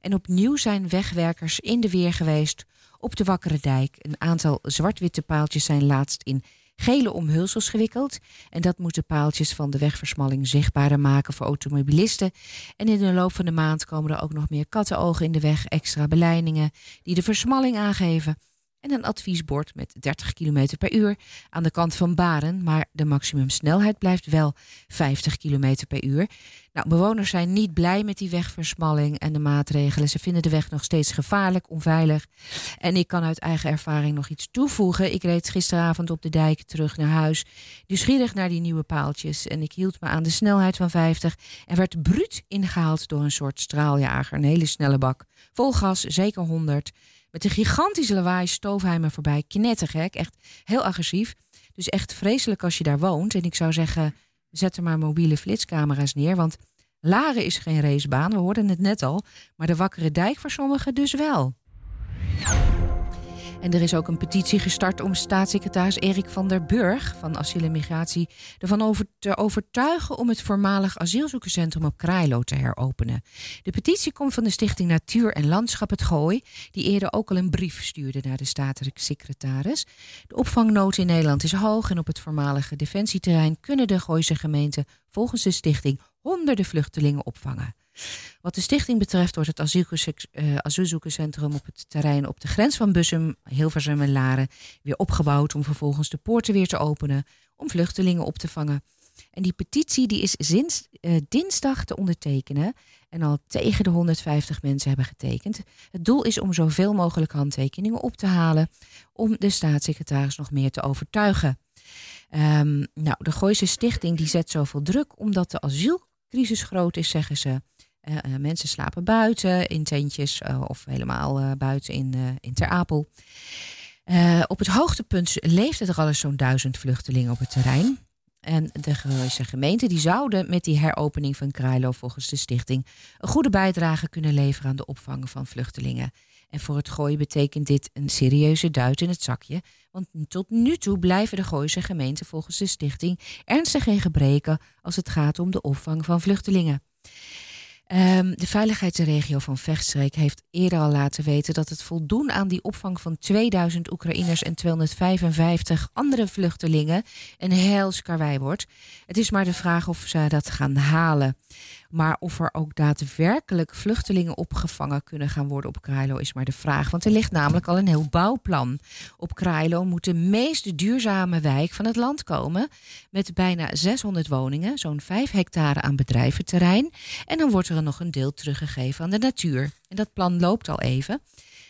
En opnieuw zijn wegwerkers in de weer geweest op de Wakkere Dijk. Een aantal zwart-witte paaltjes zijn laatst in gele omhulsels gewikkeld. En dat moet de paaltjes van de wegversmalling zichtbaarder maken voor automobilisten. En in de loop van de maand komen er ook nog meer kattenogen in de weg, extra beleidingen die de versmalling aangeven. En een adviesbord met 30 km per uur aan de kant van Baren. Maar de maximumsnelheid blijft wel 50 km per uur. Nou, bewoners zijn niet blij met die wegversmalling en de maatregelen. Ze vinden de weg nog steeds gevaarlijk, onveilig. En ik kan uit eigen ervaring nog iets toevoegen. Ik reed gisteravond op de dijk terug naar huis. Nieuwsgierig naar die nieuwe paaltjes. En ik hield me aan de snelheid van 50 en werd bruut ingehaald door een soort straaljager. Een hele snelle bak. Vol gas, zeker 100. Met een gigantische lawaai stoof hij me voorbij. Knettergek, echt heel agressief. Dus echt vreselijk als je daar woont. En ik zou zeggen, zet er maar mobiele flitscamera's neer. Want Laren is geen racebaan, we hoorden het net al. Maar de Wakkere Dijk voor sommigen dus wel. En er is ook een petitie gestart om staatssecretaris Erik van der Burg van Asiel en Migratie ervan over te overtuigen om het voormalig asielzoekerscentrum op Krailo te heropenen. De petitie komt van de Stichting Natuur en Landschap het Gooi, die eerder ook al een brief stuurde naar de staatssecretaris. De opvangnood in Nederland is hoog en op het voormalige defensieterrein kunnen de Gooise gemeenten volgens de stichting honderden vluchtelingen opvangen. Wat de stichting betreft wordt het eh, asielzoekerscentrum op het terrein op de grens van Bussum, Hilversum en Laren weer opgebouwd om vervolgens de poorten weer te openen om vluchtelingen op te vangen. En die petitie die is sinds eh, dinsdag te ondertekenen en al tegen de 150 mensen hebben getekend. Het doel is om zoveel mogelijk handtekeningen op te halen om de staatssecretaris nog meer te overtuigen. Ehm, nou, de Gooise Stichting die zet zoveel druk omdat de asielcrisis groot is, zeggen ze. Eh, eh, mensen slapen buiten in tentjes eh, of helemaal buiten in, in Ter Apel. Op het hoogtepunt leefden er al eens zo'n duizend vluchtelingen op het terrein. En de Gooise gemeente die zouden met die heropening van Krailo volgens de stichting een goede bijdrage kunnen leveren aan de opvang van vluchtelingen. En voor het gooien betekent dit een serieuze duit in het zakje. Want tot nu toe blijven de Gooise gemeenten volgens de stichting ernstig in gebreken als het gaat om de opvang van vluchtelingen. Ehm, de veiligheidsregio van Vechtstreek heeft eerder al laten weten dat het voldoen aan die opvang van 2000 Oekraïners en 255 andere vluchtelingen een heils karwei wordt. Het is maar de vraag of ze dat gaan halen. Maar of er ook daadwerkelijk vluchtelingen opgevangen kunnen gaan worden op Krailo is maar de vraag. Want er ligt namelijk al een heel bouwplan. Op Krailo moet de meest duurzame wijk van het land komen. Met bijna 600 woningen, zo'n 5 hectare aan bedrijventerrein. En dan wordt er nog een deel teruggegeven aan de natuur. En dat plan loopt al even.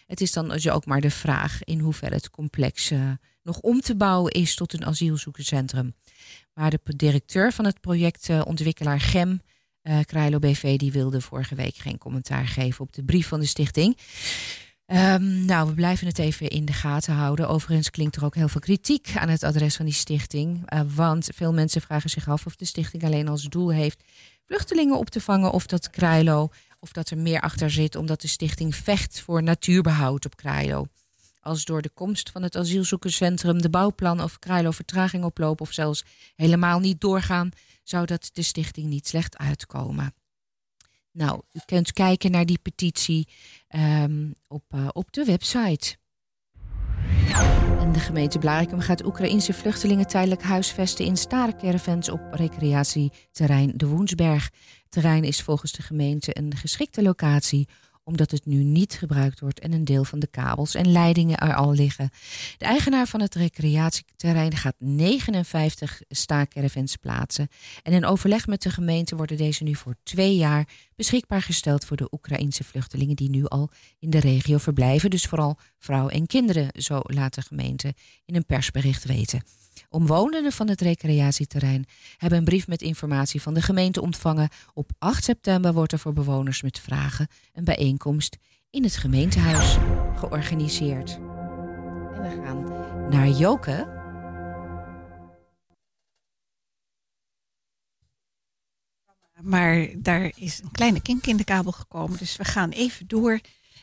Het is dan dus ook maar de vraag in hoeverre het complex eh, nog om te bouwen is tot een asielzoekerscentrum. Maar de directeur van het project, eh, ontwikkelaar GEM, eh Krailo BV, die wilde vorige week geen commentaar geven op de brief van de stichting. Ehm, nou, we blijven het even in de gaten houden. Overigens klinkt er ook heel veel kritiek aan het adres van die stichting. eh, want veel mensen vragen zich af of de stichting alleen als doel heeft vluchtelingen op te vangen. Of dat Krailo, of dat er meer achter zit, omdat de stichting vecht voor natuurbehoud op Krailo. Als door de komst van het asielzoekerscentrum de bouwplan of Krailo vertraging oplopen of zelfs helemaal niet doorgaan, zou dat de stichting niet slecht uitkomen. Nou, u kunt kijken naar die petitie ehm, op, eh, op de website. En de gemeente Blarikum gaat Oekraïnse vluchtelingen tijdelijk huisvesten in starencaravans op recreatieterrein De Woensberg. Terrein is volgens de gemeente een geschikte locatie omdat het nu niet gebruikt wordt en een deel van de kabels en leidingen er al liggen. De eigenaar van het recreatieterrein gaat 59 staakcaravans plaatsen. En in overleg met de gemeente worden deze nu voor twee jaar beschikbaar gesteld voor de Oekraïnse vluchtelingen die nu al in de regio verblijven. Dus vooral vrouwen en kinderen, zo laat de gemeente in een persbericht weten. Omwonenden van het recreatieterrein hebben een brief met informatie van de gemeente ontvangen. Op 8 september wordt er voor bewoners met vragen een bijeenkomst in het gemeentehuis georganiseerd. En we gaan naar Joke. Maar daar is een kleine kink in de kabel gekomen. Dus we gaan even door.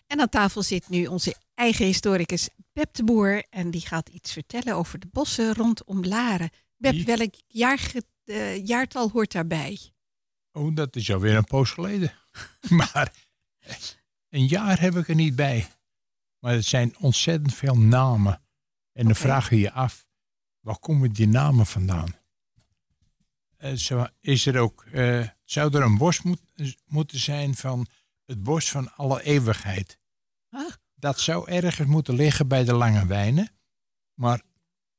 En aan tafel zit nu onze eigen historicus Beb de Boer. En die gaat iets vertellen over de bossen rondom Laren. Beb, Die- welk jaar, eh, jaartal hoort daarbij? Oh, dat is alweer een poos geleden. maar eh, een jaar heb ik er niet bij. Maar het zijn ontzettend veel namen. En dan vraag je je af, waar komen die namen vandaan? Eh, is er ook, zou er een bos moet, moeten zijn van het bos van alle eeuwigheid? Ah. Dat zou ergens moeten liggen bij de Lange Wijnen. Maar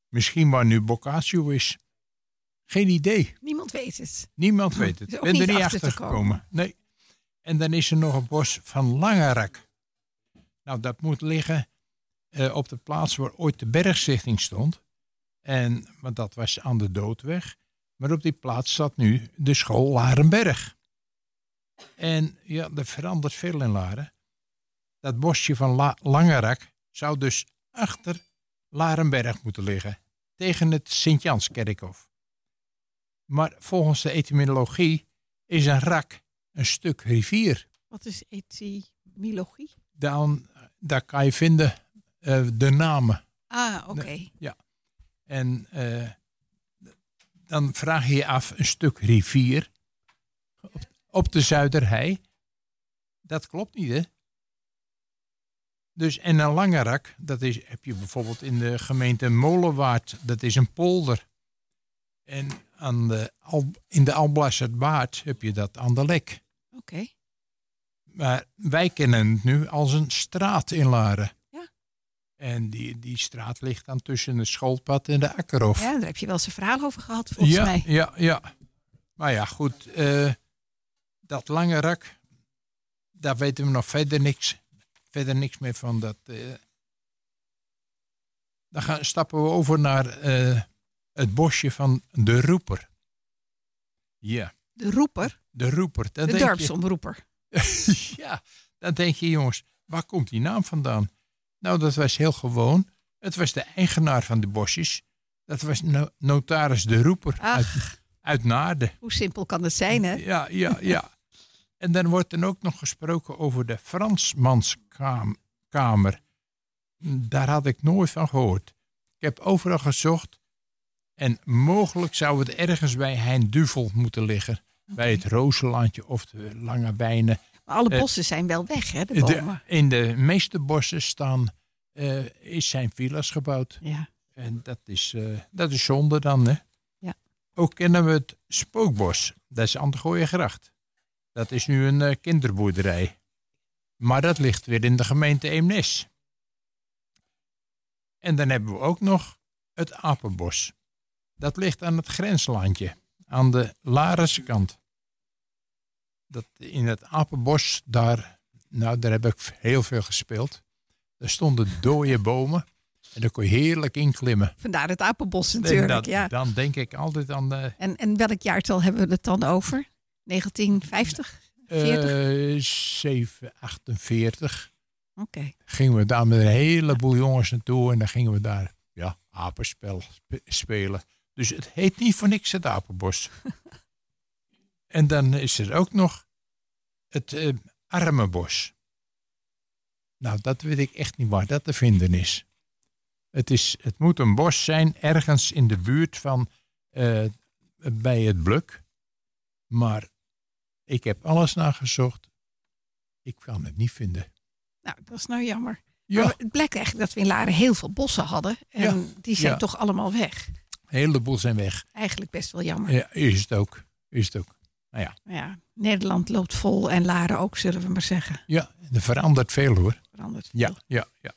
misschien waar nu Boccaccio is. Geen idee. Niemand weet het. Niemand weet het. Is Ik ben er niet niet achter achter te komen. gekomen. Nee. En dan is er nog een bos van Langerak. Nou, dat moet liggen eh, op de plaats waar ooit de bergstichting stond. En, want dat was aan de doodweg. Maar op die plaats staat nu de school Larenberg. En ja, er verandert veel in Laren. Dat bosje van La Langerak zou dus achter Larenberg moeten liggen. Tegen het Sint-Janskerkhof. Maar volgens de etymologie is een rak een stuk rivier. Wat is etymologie? Dan, daar kan je vinden eh, de namen. Ah, oké. En eh, dan vraag je je af, een stuk rivier op, op de Zuiderhei. Dat klopt niet, hè? Dus, en een lange rak, dat is, heb je bijvoorbeeld in de gemeente Molenwaard. Dat is een polder. En aan de, in de Alblasserbaard heb je dat aan de Lek. Oké. Maar wij kennen het nu als een straat in Laren. Ja. En die, die straat ligt dan tussen het schoolpad en de Akkerhof. Ja, daar heb je wel eens een verhaal over gehad, volgens ja, mij. Ja, ja. Maar ja, goed. eh, dat lange rak, daar weten we nog verder niks, verder niks meer van. Dat, eh, dan gaan, stappen we over naar eh, het bosje van de Roeper. Ja, De roeper, de Roeper. Dan de je- dorpsomroeper. ja, dan denk je, jongens, waar komt die naam vandaan? Nou, dat was heel gewoon. Het was de eigenaar van de bosjes. Dat was no- notaris de Roeper uit, uit Naarden. hoe simpel kan het zijn, hè? Ja, ja, ja. En dan wordt er ook nog gesproken over de Fransmanskamer. Daar had ik nooit van gehoord. Ik heb overal gezocht. En mogelijk zou het ergens bij Hein Duvel moeten liggen. Bij het Rozelandje of de Lange Wijnen. Maar alle Eh, bossen zijn wel weg, hè, de in de meeste bossen staan, eh, is zijn villa's gebouwd. Ja. En dat is, eh, dat is zonde dan, hè? Ja. Ook kennen we het Spookbos. Dat is aan de Gooiengracht. Dat is nu een eh, kinderboerderij. Maar dat ligt weer in de gemeente Eemnes. En dan hebben we ook nog het Apenbos. Dat ligt aan het grenslandje, aan de Larense kant. Dat in het Apenbos, daar, nou, daar heb ik heel veel gespeeld. Daar stonden dode bomen en daar kon je heerlijk in klimmen. Vandaar het apenbos En natuurlijk, dat- ja. Dan denk ik altijd aan de En, en welk jaartal hebben we het dan over? 1950? 40? eh 748. Oké. Gingen we daar met een heleboel jongens naartoe en dan gingen we daar ja, apenspel spe- spelen. Dus het heet niet voor niks het apenbos. en dan is er ook nog het eh armenbos. Nou, dat weet ik echt niet waar dat te vinden is. Het, is. het moet een bos zijn ergens in de buurt van eh, bij het Bluk. Maar ik heb alles nagezocht. Ik kan het niet vinden. Nou, dat is nou jammer. Ja, Maar het blijkt eigenlijk dat we in Laren heel veel bossen hadden. En Ja, die zijn ja. toch allemaal weg. een heleboel zijn weg. Eigenlijk best wel jammer. Ja, is het ook. Is het ook. Nou ja, ja, Nederland loopt vol en Laren ook, zullen we maar zeggen. ja er verandert veel hoor. Verandert veel. Ja, ja, ja.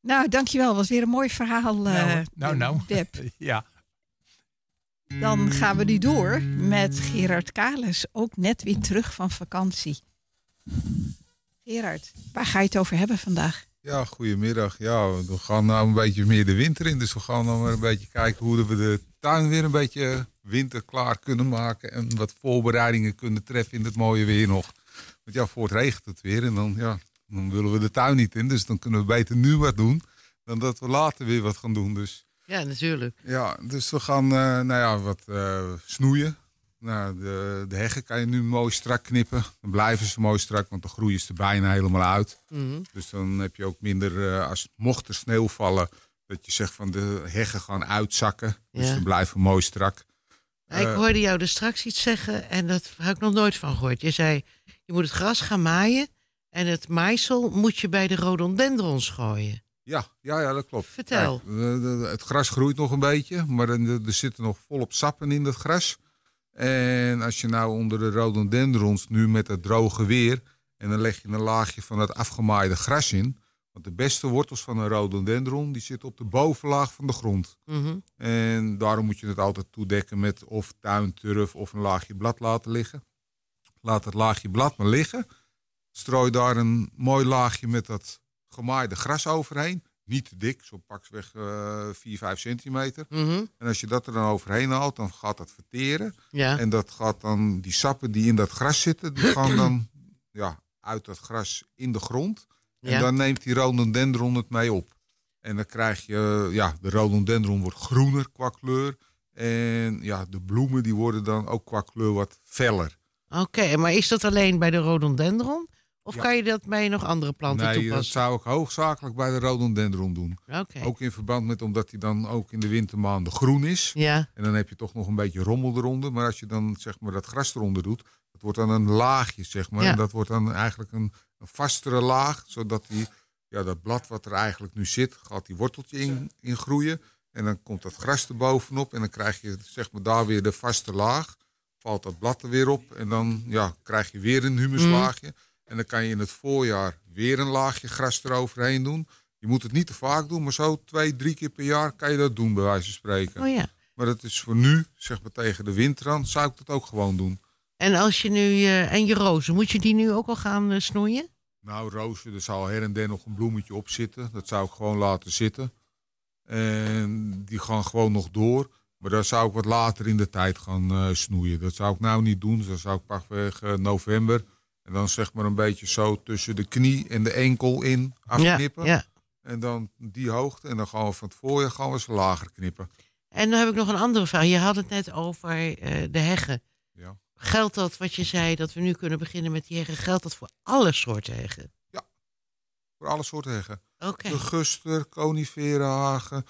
Nou, dankjewel. was weer een mooi verhaal, nou, nou, nou. Deb. Ja. Dan gaan we nu door met Gerard Kales. Ook net weer terug van vakantie. Gerard, waar ga je het over hebben vandaag? Ja, goedemiddag. Ja, we gaan nou een beetje meer de winter in. Dus we gaan dan maar een beetje kijken hoe we de tuin weer een beetje winterklaar kunnen maken. En wat voorbereidingen kunnen treffen in het mooie weer nog. Want ja, voor het regent het weer. En dan, ja, dan willen we de tuin niet in. Dus dan kunnen we beter nu wat doen. Dan dat we later weer wat gaan doen. Dus Ja, natuurlijk. ja, dus we gaan eh, nou ja, wat eh, snoeien. Nou, de, de heggen kan je nu mooi strak knippen. Dan blijven ze mooi strak, want dan groeien ze er bijna helemaal uit. Mhm. Dus dan heb je ook minder, eh, als mocht er sneeuw vallen, dat je zegt van de heggen gaan uitzakken. Dus Ja. ze blijven mooi strak. Ik hoorde jou er straks iets zeggen en dat heb ik nog nooit van gehoord. Je zei, je moet het gras gaan maaien en het maaisel moet je bij de rhododendrons gooien. Ja, ja, ja, dat klopt. Vertel. Kijk, het gras groeit nog een beetje, maar er, er zitten nog volop sappen in dat gras. En als je nou onder de rhododendrons nu met het droge weer... en dan leg je een laagje van het afgemaaide gras in... want de beste wortels van een rhododendron die zitten op de bovenlaag van de grond. Mhm. En daarom moet je het altijd toedekken met of tuinturf of een laagje blad laten liggen. Laat het laagje blad maar liggen. Strooi daar een mooi laagje met dat gemaaide gras overheen. Niet te dik, zo paksweg eh 4, 5 centimeter. Mhm. En als je dat er dan overheen haalt, dan gaat dat verteren. Ja. En dat gaat dan, die sappen die in dat gras zitten, die gaan dan ja, uit dat gras in de grond. En Ja. dan neemt die rhododendron het mee op. En dan krijg je, ja, de rhododendron wordt groener qua kleur. En ja, de bloemen die worden dan ook qua kleur wat feller. Oké, maar is dat alleen bij de rhododendron? Of Ja. kan je dat bij nog andere planten nee, dat toepassen? zou ik hoofdzakelijk bij de rhododendron doen. Ook in verband met omdat hij dan ook in de wintermaanden groen is. Ja, En dan heb je toch nog een beetje rommel eronder. Maar als je dan zeg maar dat gras eronder doet, dat wordt dan een laagje, zeg maar. Ja. En dat wordt dan eigenlijk een, een vastere laag, zodat die, ja, dat blad wat er eigenlijk nu zit, gaat die worteltje in, in groeien. En dan komt dat gras er bovenop en dan krijg je zeg maar daar weer de vaste laag. Valt dat blad er weer op en dan ja, krijg je weer een humuslaagje. En dan kan je in het voorjaar weer een laagje gras eroverheen doen. Je moet het niet te vaak doen, maar zo twee, drie keer per jaar kan je dat doen, bij wijze van spreken. Oh ja. Maar dat is voor nu, zeg maar tegen de winter aan, zou ik dat ook gewoon doen. En als je nu, eh, en je rozen, moet je die nu ook al gaan eh, snoeien? Nou, rozen, er zal her en der nog een bloemetje op zitten. Dat zou ik gewoon laten zitten. En die gaan gewoon nog door. Maar daar zou ik wat later in de tijd gaan eh, snoeien. Dat zou ik nou niet doen. Dan zou ik pakweg november. En dan zeg maar een beetje zo tussen de knie en de enkel in afknippen. Ja, ja. En dan die hoogte. En dan gaan we van het voorjaar gaan we ze lager knippen. En dan heb ik nog een andere vraag. Je had het net over eh, de heggen. Ja. Geldt dat wat je zei, dat we nu kunnen beginnen met die heggen, geldt dat voor alle soorten heggen? Voor alle soorten heggen. Oké. De guster, coniferenhagen,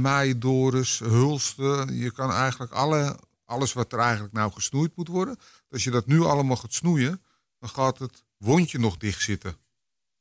meidoris, hulsten. Je kan eigenlijk alle, alles wat er eigenlijk nou gesnoeid moet worden. Als je dat nu allemaal gaat snoeien, dan gaat het wondje nog dicht zitten.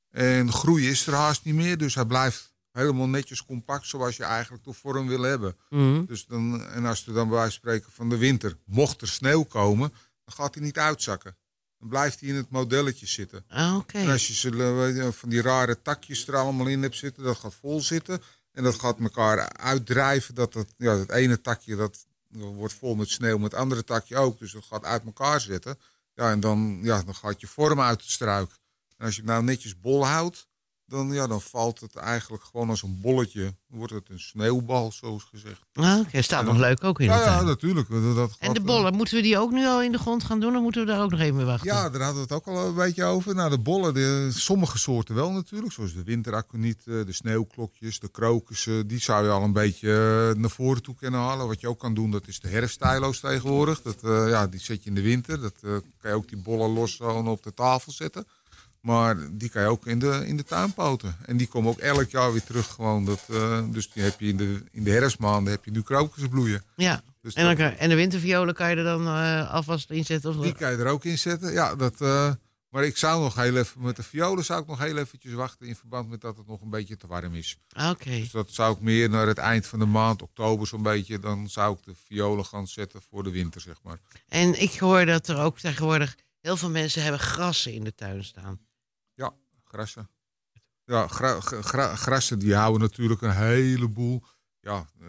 En groei is er haast niet meer, dus hij blijft helemaal netjes compact zoals je eigenlijk de vorm wil hebben. Mhm. Dus dan, en als er dan bij wijze van spreken van de winter, mocht er sneeuw komen, dan gaat hij niet uitzakken. Dan blijft hij in het modelletje zitten. Ah. En als je ze, eh, van die rare takjes er allemaal in hebt zitten, dat gaat vol zitten. En dat gaat elkaar uitdrijven. Dat het, ja, het ene takje dat, wordt vol met sneeuw, maar het andere takje ook. Dus dat gaat uit elkaar zitten. Ja, en dan, ja, dan gaat je vorm uit het struik. En als je het nou netjes bol houdt, dan, ja, dan valt het eigenlijk gewoon als een bolletje. Dan wordt het een sneeuwbal, zoals gezegd. Ah, Oké, staat nog leuk ook in Ja, de ja, tuin. natuurlijk. Dat, dat En de eh, bollen, moeten we die ook nu al in de grond gaan doen? Dan moeten we daar ook nog even mee wachten? Ja, daar hadden we het ook al een beetje over. Nou, de bollen, de, sommige soorten wel natuurlijk. Zoals de winterakoniet, eh, de sneeuwklokjes, de krokussen. Die zou je al een beetje eh, naar voren toe kunnen halen. Wat je ook kan doen, dat is de herfstijlo's tegenwoordig. Dat, eh, ja, die zet je in de winter. Dat eh, kan je ook die bollen los op de tafel zetten. Maar die kan je ook in de, in de tuin poten. En die komen ook elk jaar weer terug. Gewoon dat, eh, dus die heb je in de, in de herfstmaanden heb je nu krokussen bloeien. Ja. Dus En, dan kan, en de winterviolen kan je er dan eh, alvast inzetten? Of, Die kan je er ook in zetten. Ja, dat, eh, maar ik zou nog heel even met de violen zou ik nog heel eventjes wachten in verband met dat het nog een beetje te warm is. Ah, Oké. Dus dat zou ik meer naar het eind van de maand, oktober zo'n beetje, dan zou ik de violen gaan zetten voor de winter, zeg maar. En ik hoor dat er ook tegenwoordig heel veel mensen hebben grassen in de tuin staan. Grassen. Ja, gra- gra- gra- grassen die houden natuurlijk een heleboel. Ja, eh,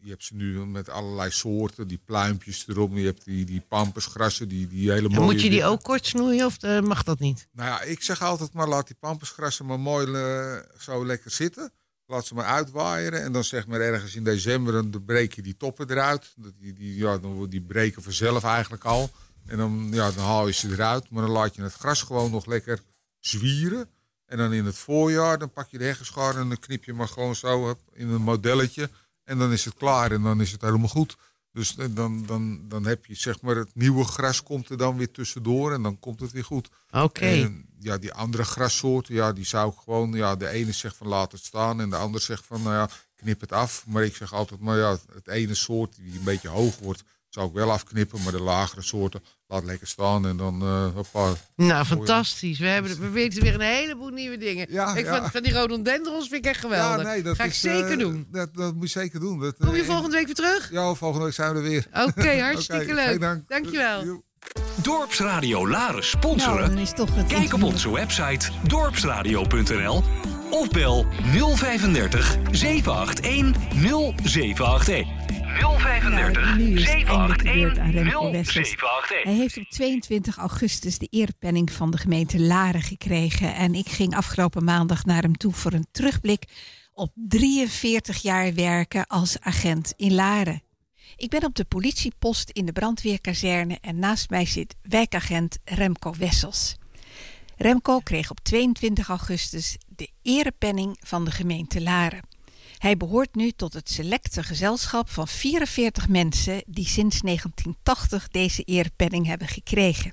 je hebt ze nu met allerlei soorten, die pluimpjes erop. Je hebt die, die pampersgrassen, die, die hele En mooie... moet je die ook kort snoeien of eh, mag dat niet? Nou ja, ik zeg altijd maar laat die pampersgrassen maar mooi eh, zo lekker zitten. Laat ze maar uitwaaieren. En dan zeg maar ergens in december, dan breek je die toppen eruit. Dat Die, die, ja, dan, die breken vanzelf eigenlijk al. En dan, ja, dan haal je ze eruit. Maar dan laat je het gras gewoon nog lekker zwieren. En dan in het voorjaar, dan pak je de heggenschaar en dan knip je maar gewoon zo in een modelletje. En dan is het klaar en dan is het helemaal goed. Dus eh, dan, dan, dan heb je zeg maar het nieuwe gras komt er dan weer tussendoor en dan komt het weer goed. Oké. Ja, die andere grassoorten, ja, die zou ik gewoon, ja, de ene zegt van laat het staan en de ander zegt van, nou ja, knip het af. Maar ik zeg altijd, maar ja, het ene soort die een beetje hoog wordt, zou ik wel afknippen. Maar de lagere soorten, laat lekker staan en dan, eh hoppa. Nou, fantastisch. We, hebben, we weten weer een heleboel nieuwe dingen. Ja, ik ja. Van, van die rhododendrons vind ik echt geweldig. Ja, nee, dat Ga ik is, zeker eh, doen. Dat, dat moet je zeker doen. Dat, Kom je eh, volgende week weer terug? Ja, volgende week zijn we er weer. Oké, hartstikke leuk. dank. Dankjewel. Dorpsradio Laren Nou, sponsoren? dan is toch het Kijk op onze website dorpsradio.nl of bel 035 781 0781. 035 Nou, aan Remco 781 Wessels. 0781. Hij heeft op 22 augustus de erepenning van de gemeente Laren gekregen. En ik ging afgelopen maandag naar hem toe voor een terugblik op 43 jaar werken als agent in Laren. Ik ben op de politiepost in de brandweerkazerne en naast mij zit wijkagent Remco Wessels. Remco kreeg op 22 augustus de erepenning van de gemeente Laren. Hij behoort nu tot het selecte gezelschap van 44 mensen die sinds 1980 deze erepenning hebben gekregen.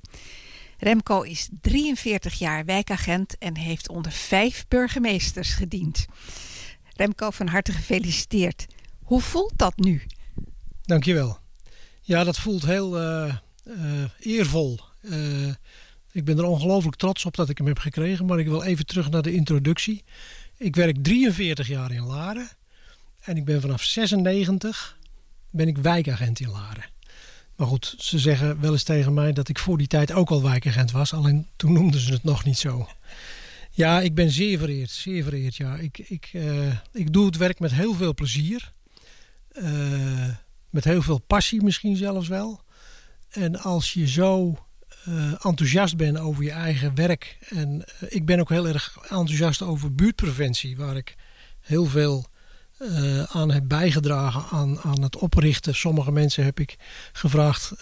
Remco is 43 jaar wijkagent en heeft onder vijf burgemeesters gediend. Remco, van harte gefeliciteerd. Hoe voelt dat nu? Dankjewel. Ja, dat voelt heel eh, eh, eervol. Eh, ik ben er ongelooflijk trots op dat ik hem heb gekregen. Maar ik wil even terug naar de introductie. Ik werk 43 jaar in Laren. En ik ben vanaf 96 ben ik wijkagent in Laren. Maar goed, ze zeggen wel eens tegen mij dat ik voor die tijd ook al wijkagent was. Alleen toen noemden ze het nog niet zo. Ja, ik ben zeer vereerd. Zeer vereerd, ja. Ik, ik, eh, ik doe het werk met heel veel plezier. Eh, met heel veel passie misschien zelfs wel. En als je zo eh, enthousiast bent over je eigen werk. En ik ben ook heel erg enthousiast over buurtpreventie. Waar ik heel veel aan heb bijgedragen aan, aan het oprichten. Sommige mensen heb ik gevraagd,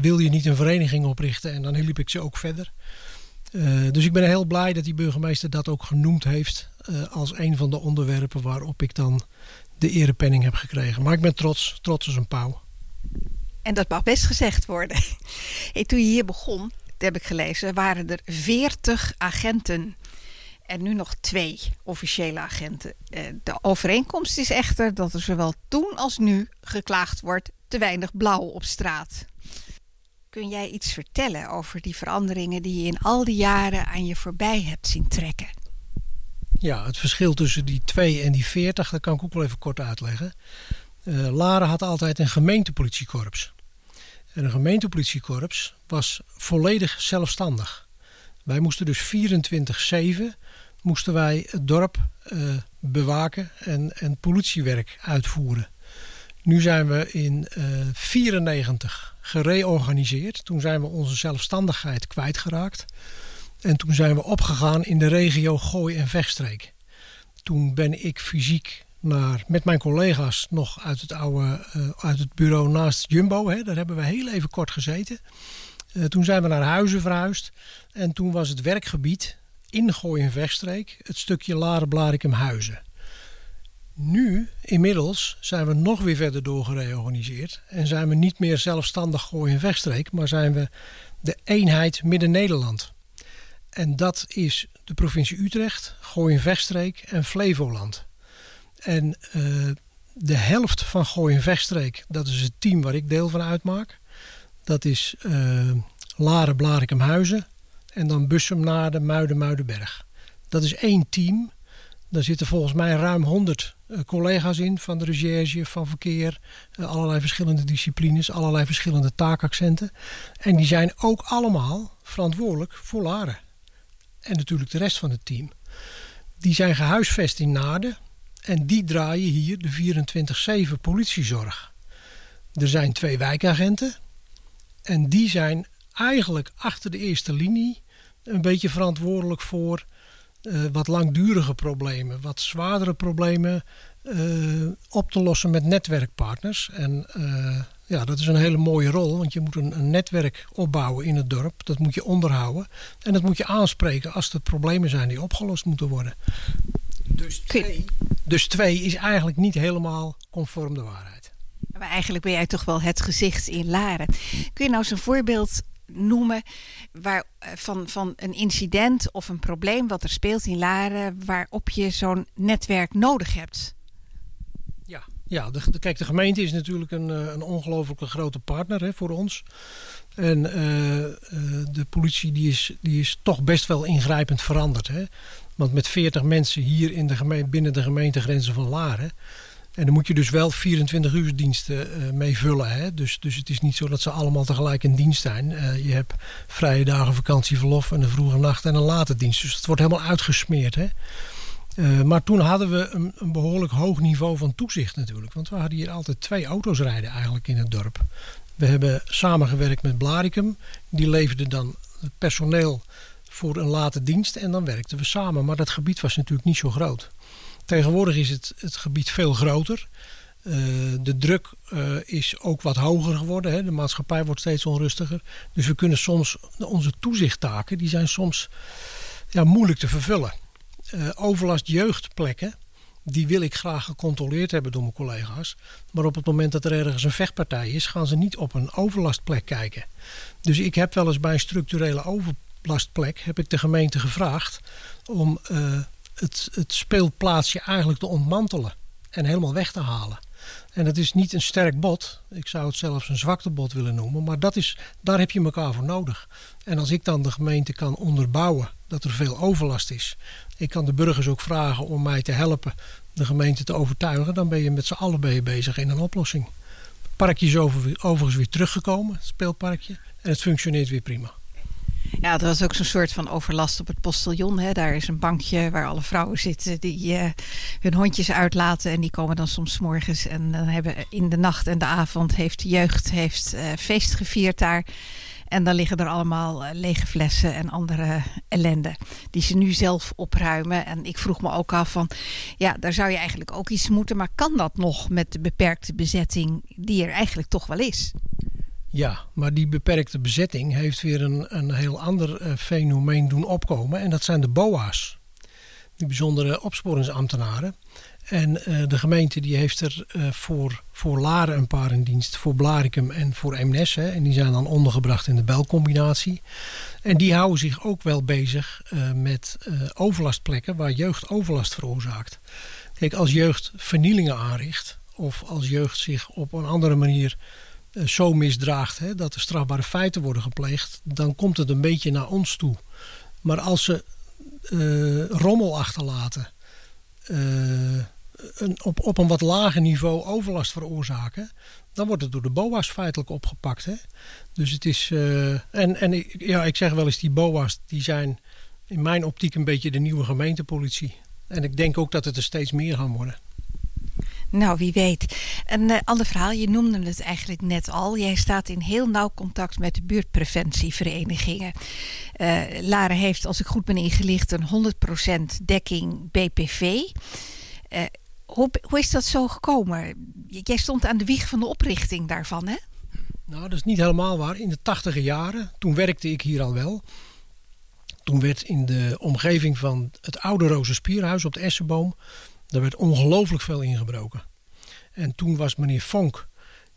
wil je niet een vereniging oprichten? En dan hielp ik ze ook verder. Uh, dus ik ben heel blij dat die burgemeester dat ook genoemd heeft uh, als een van de onderwerpen waarop ik dan de erepenning heb gekregen. Maar ik ben trots, trots als een pauw. En dat mag best gezegd worden. Toen je hier begon, dat heb ik gelezen, waren er 40 agenten. En nu nog twee officiële agenten. Uh, de overeenkomst is echter dat er zowel toen als nu geklaagd wordt te weinig blauw op straat. Kun jij iets vertellen over die veranderingen die je in al die jaren aan je voorbij hebt zien trekken? Ja, het verschil tussen die 2 en die 40, dat kan ik ook wel even kort uitleggen. Uh, Laren had altijd een gemeentepolitiekorps. En een gemeentepolitiekorps was volledig zelfstandig. Wij moesten dus 24-7 moesten wij het dorp uh, bewaken en, en politiewerk uitvoeren. Nu zijn we in 1994 uh, gereorganiseerd. Toen zijn we onze zelfstandigheid kwijtgeraakt. En toen zijn we opgegaan in de regio Gooi en Vechtstreek. Toen ben ik fysiek met mijn collega's nog uit het oude uh, uit het bureau naast Jumbo. Hè, daar hebben we heel even kort gezeten. Uh, toen zijn we naar Huizen verhuisd. En toen was het werkgebied in Gooi en Vechtstreek het stukje Laren Blarikum Huizen. Nu, inmiddels, zijn we nog weer verder doorgereorganiseerd. En zijn we niet meer zelfstandig Gooi en Vechtstreek, maar zijn we de eenheid Midden-Nederland. En dat is de provincie Utrecht, Gooi en Vechtstreek en Flevoland. En uh, de helft van Gooi en Vechtstreek, dat is het team waar ik deel van uitmaak. Dat is uh, Laren, Blarikum, Huizen. En dan Bussum, Naarden, Muiden, Muidenberg. Dat is één team. Daar zitten volgens mij ruim 100 uh, collega's in van de recherche, van verkeer, allerlei verschillende disciplines, allerlei verschillende taakaccenten. En die zijn ook allemaal verantwoordelijk voor Laren. En natuurlijk de rest van het team. Die zijn gehuisvest in Naarden en die draaien hier de 24-7 politiezorg. Er zijn twee wijkagenten en die zijn eigenlijk achter de eerste linie een beetje verantwoordelijk voor uh, wat langdurige problemen, wat zwaardere problemen uh, op te lossen met netwerkpartners. En uh, ja, dat is een hele mooie rol, want je moet een, een, netwerk opbouwen in het dorp. Dat moet je onderhouden en dat moet je aanspreken als er problemen zijn die opgelost moeten worden. Dus twee, dus twee is eigenlijk niet helemaal conform de waarheid. Maar eigenlijk ben jij toch wel het gezicht in Laren. Kun je nou eens een voorbeeld noemen waar, van, van een incident of een probleem wat er speelt in Laren waarop je zo'n netwerk nodig hebt? Ja, ja de, de, kijk, de gemeente is natuurlijk een, een ongelooflijke grote partner hè, voor ons. En uh, uh, de politie die is, die is toch best wel ingrijpend veranderd. Hè? Want met 40 mensen hier in de gemeente, binnen de gemeentegrenzen van Laren en dan moet je dus wel 24 uur diensten uh, mee vullen. Hè? Dus, dus het is niet zo dat ze allemaal tegelijk in dienst zijn. Uh, je hebt vrije dagen, vakantieverlof en een vroege nacht en een late dienst. Dus het wordt helemaal uitgesmeerd. Hè? Uh, maar toen hadden we een, een, behoorlijk hoog niveau van toezicht natuurlijk. Want we hadden hier altijd twee auto's rijden eigenlijk in het dorp. We hebben samengewerkt met Blaricum. Die leverde dan personeel voor een late dienst en dan werkten we samen. Maar dat gebied was natuurlijk niet zo groot. Tegenwoordig is het, het gebied veel groter. Uh, de druk uh, is ook wat hoger geworden. Hè. De maatschappij wordt steeds onrustiger. Dus we kunnen soms, onze toezichttaken, die zijn soms ja, moeilijk te vervullen. Uh, overlast jeugdplekken, die wil ik graag gecontroleerd hebben door mijn collega's. Maar op het moment dat er ergens een vechtpartij is, gaan ze niet op een overlastplek kijken. Dus ik heb wel eens bij een structurele overlastplek, heb ik de gemeente gevraagd om het, het speelplaatsje eigenlijk te ontmantelen en helemaal weg te halen. En dat is niet een sterk bot. Ik zou het zelfs een zwaktebod willen noemen. Maar dat is, daar heb je elkaar voor nodig. En als ik dan de gemeente kan onderbouwen dat er veel overlast is. Ik kan de burgers ook vragen om mij te helpen de gemeente te overtuigen. Dan ben je met z'n allen bezig in een oplossing. parkje is over, overigens weer teruggekomen, het speelparkje. En het functioneert weer prima. Ja, er was ook zo'n soort van overlast op het postiljon. Hè. Daar is een bankje waar alle vrouwen zitten die eh, hun hondjes uitlaten. En die komen dan soms morgens. En dan hebben in de nacht en de avond heeft de jeugd heeft, eh, feest gevierd daar. En dan liggen er allemaal eh, lege flessen en andere ellende. Die ze nu zelf opruimen. En ik vroeg me ook af van, ja, daar zou je eigenlijk ook iets moeten. Maar kan dat nog met de beperkte bezetting die er eigenlijk toch wel is? Ja, maar die beperkte bezetting heeft weer een, een heel ander eh, fenomeen doen opkomen. En dat zijn de BOA's. Die bijzondere opsporingsambtenaren. En eh, de gemeente die heeft er eh, voor, voor Laren een paar in dienst. Voor Blaricum en voor Eemnes. Hè, en die zijn dan ondergebracht in de belcombinatie. En die houden zich ook wel bezig met overlastplekken waar jeugd overlast veroorzaakt. Kijk, als jeugd vernielingen aanricht. Of als jeugd zich op een andere manier zo misdraagt hè, dat er strafbare feiten worden gepleegd, dan komt het een beetje naar ons toe. Maar als ze eh, rommel achterlaten, eh, een, op, op een wat lager niveau overlast veroorzaken, dan wordt het door de BOA's feitelijk opgepakt. Hè? Dus het is. eh, en en ja, ik zeg wel eens, die BOA's die zijn in mijn optiek een beetje de nieuwe gemeentepolitie. En ik denk ook dat het er steeds meer gaan worden. Nou, wie weet. Een eh, ander verhaal, je noemde het eigenlijk net al. Jij staat in heel nauw contact met de buurtpreventieverenigingen. Eh Laren heeft, als ik goed ben ingelicht, een 100% dekking BPV. Eh, hoe, hoe is dat zo gekomen? Jij stond aan de wieg van de oprichting daarvan, hè? Nou, dat is niet helemaal waar. In de tachtige jaren, toen werkte ik hier al wel. Toen werd in de omgeving van het oude Rozenspierhuis op de Essenboom... daar werd ongelooflijk veel ingebroken. En toen was meneer Vonk,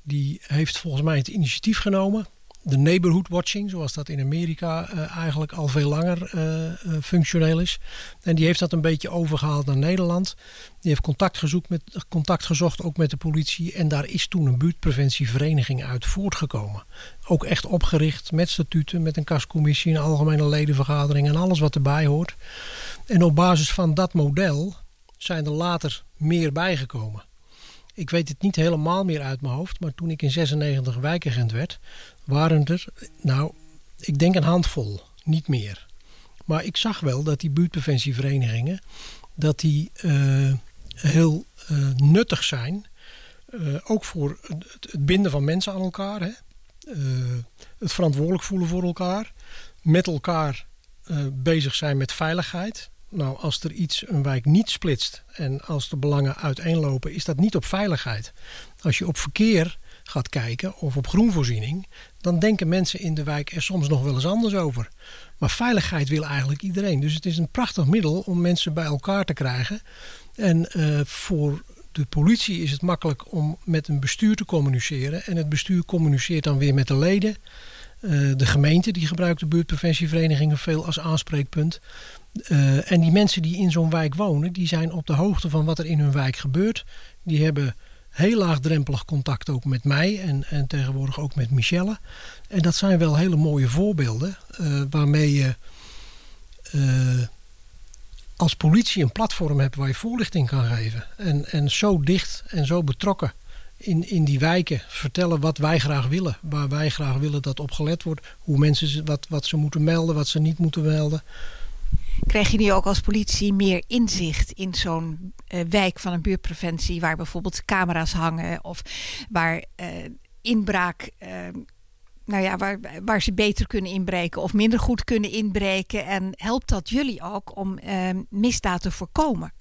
die heeft volgens mij het initiatief genomen. De neighborhood watching, zoals dat in Amerika eh, eigenlijk al veel langer eh, eh, functioneel is. En die heeft dat een beetje overgehaald naar Nederland. Die heeft contact, gezocht met, contact gezocht ook met de politie. En daar is toen een buurtpreventievereniging uit voortgekomen. Ook echt opgericht met statuten, met een kascommissie, een algemene ledenvergadering en alles wat erbij hoort. En op basis van dat model zijn er later meer bijgekomen. Ik weet het niet helemaal meer uit mijn hoofd, maar toen ik in 96 wijkagent werd, waren er, nou, ik denk een handvol, niet meer. Maar ik zag wel dat die buurtpreventieverenigingen, dat die eh, heel eh, nuttig zijn. eh, ook voor het, het binden van mensen aan elkaar. Hè? Het verantwoordelijk voelen voor elkaar. Met elkaar bezig zijn met veiligheid. Nou, als er iets een wijk niet splitst en als de belangen uiteenlopen, is dat niet op veiligheid. Als je op verkeer gaat kijken of op groenvoorziening, dan denken mensen in de wijk er soms nog wel eens anders over. Maar veiligheid wil eigenlijk iedereen. Dus het is een prachtig middel om mensen bij elkaar te krijgen. En eh, voor de politie is het makkelijk om met een bestuur te communiceren. En het bestuur communiceert dan weer met de leden. Eh, de gemeente die gebruikt de buurtpreventieverenigingen veel als aanspreekpunt. Eh, en die mensen die in zo'n wijk wonen, die zijn op de hoogte van wat er in hun wijk gebeurt. Die hebben heel laagdrempelig contact ook met mij en, en tegenwoordig ook met Michelle. En dat zijn wel hele mooie voorbeelden eh, waarmee je eh, als politie een platform hebt waar je voorlichting kan geven. En, en zo dicht en zo betrokken in, in die wijken vertellen wat wij graag willen. Waar wij graag willen dat op gelet wordt. Hoe mensen wat, wat ze moeten melden, wat ze niet moeten melden. Krijg je nu ook als politie meer inzicht in zo'n eh, wijk van een buurtpreventie waar bijvoorbeeld camera's hangen of waar eh, inbraak, eh, nou ja, waar, waar ze beter kunnen inbreken of minder goed kunnen inbreken? En helpt dat jullie ook om eh, misdaad te voorkomen?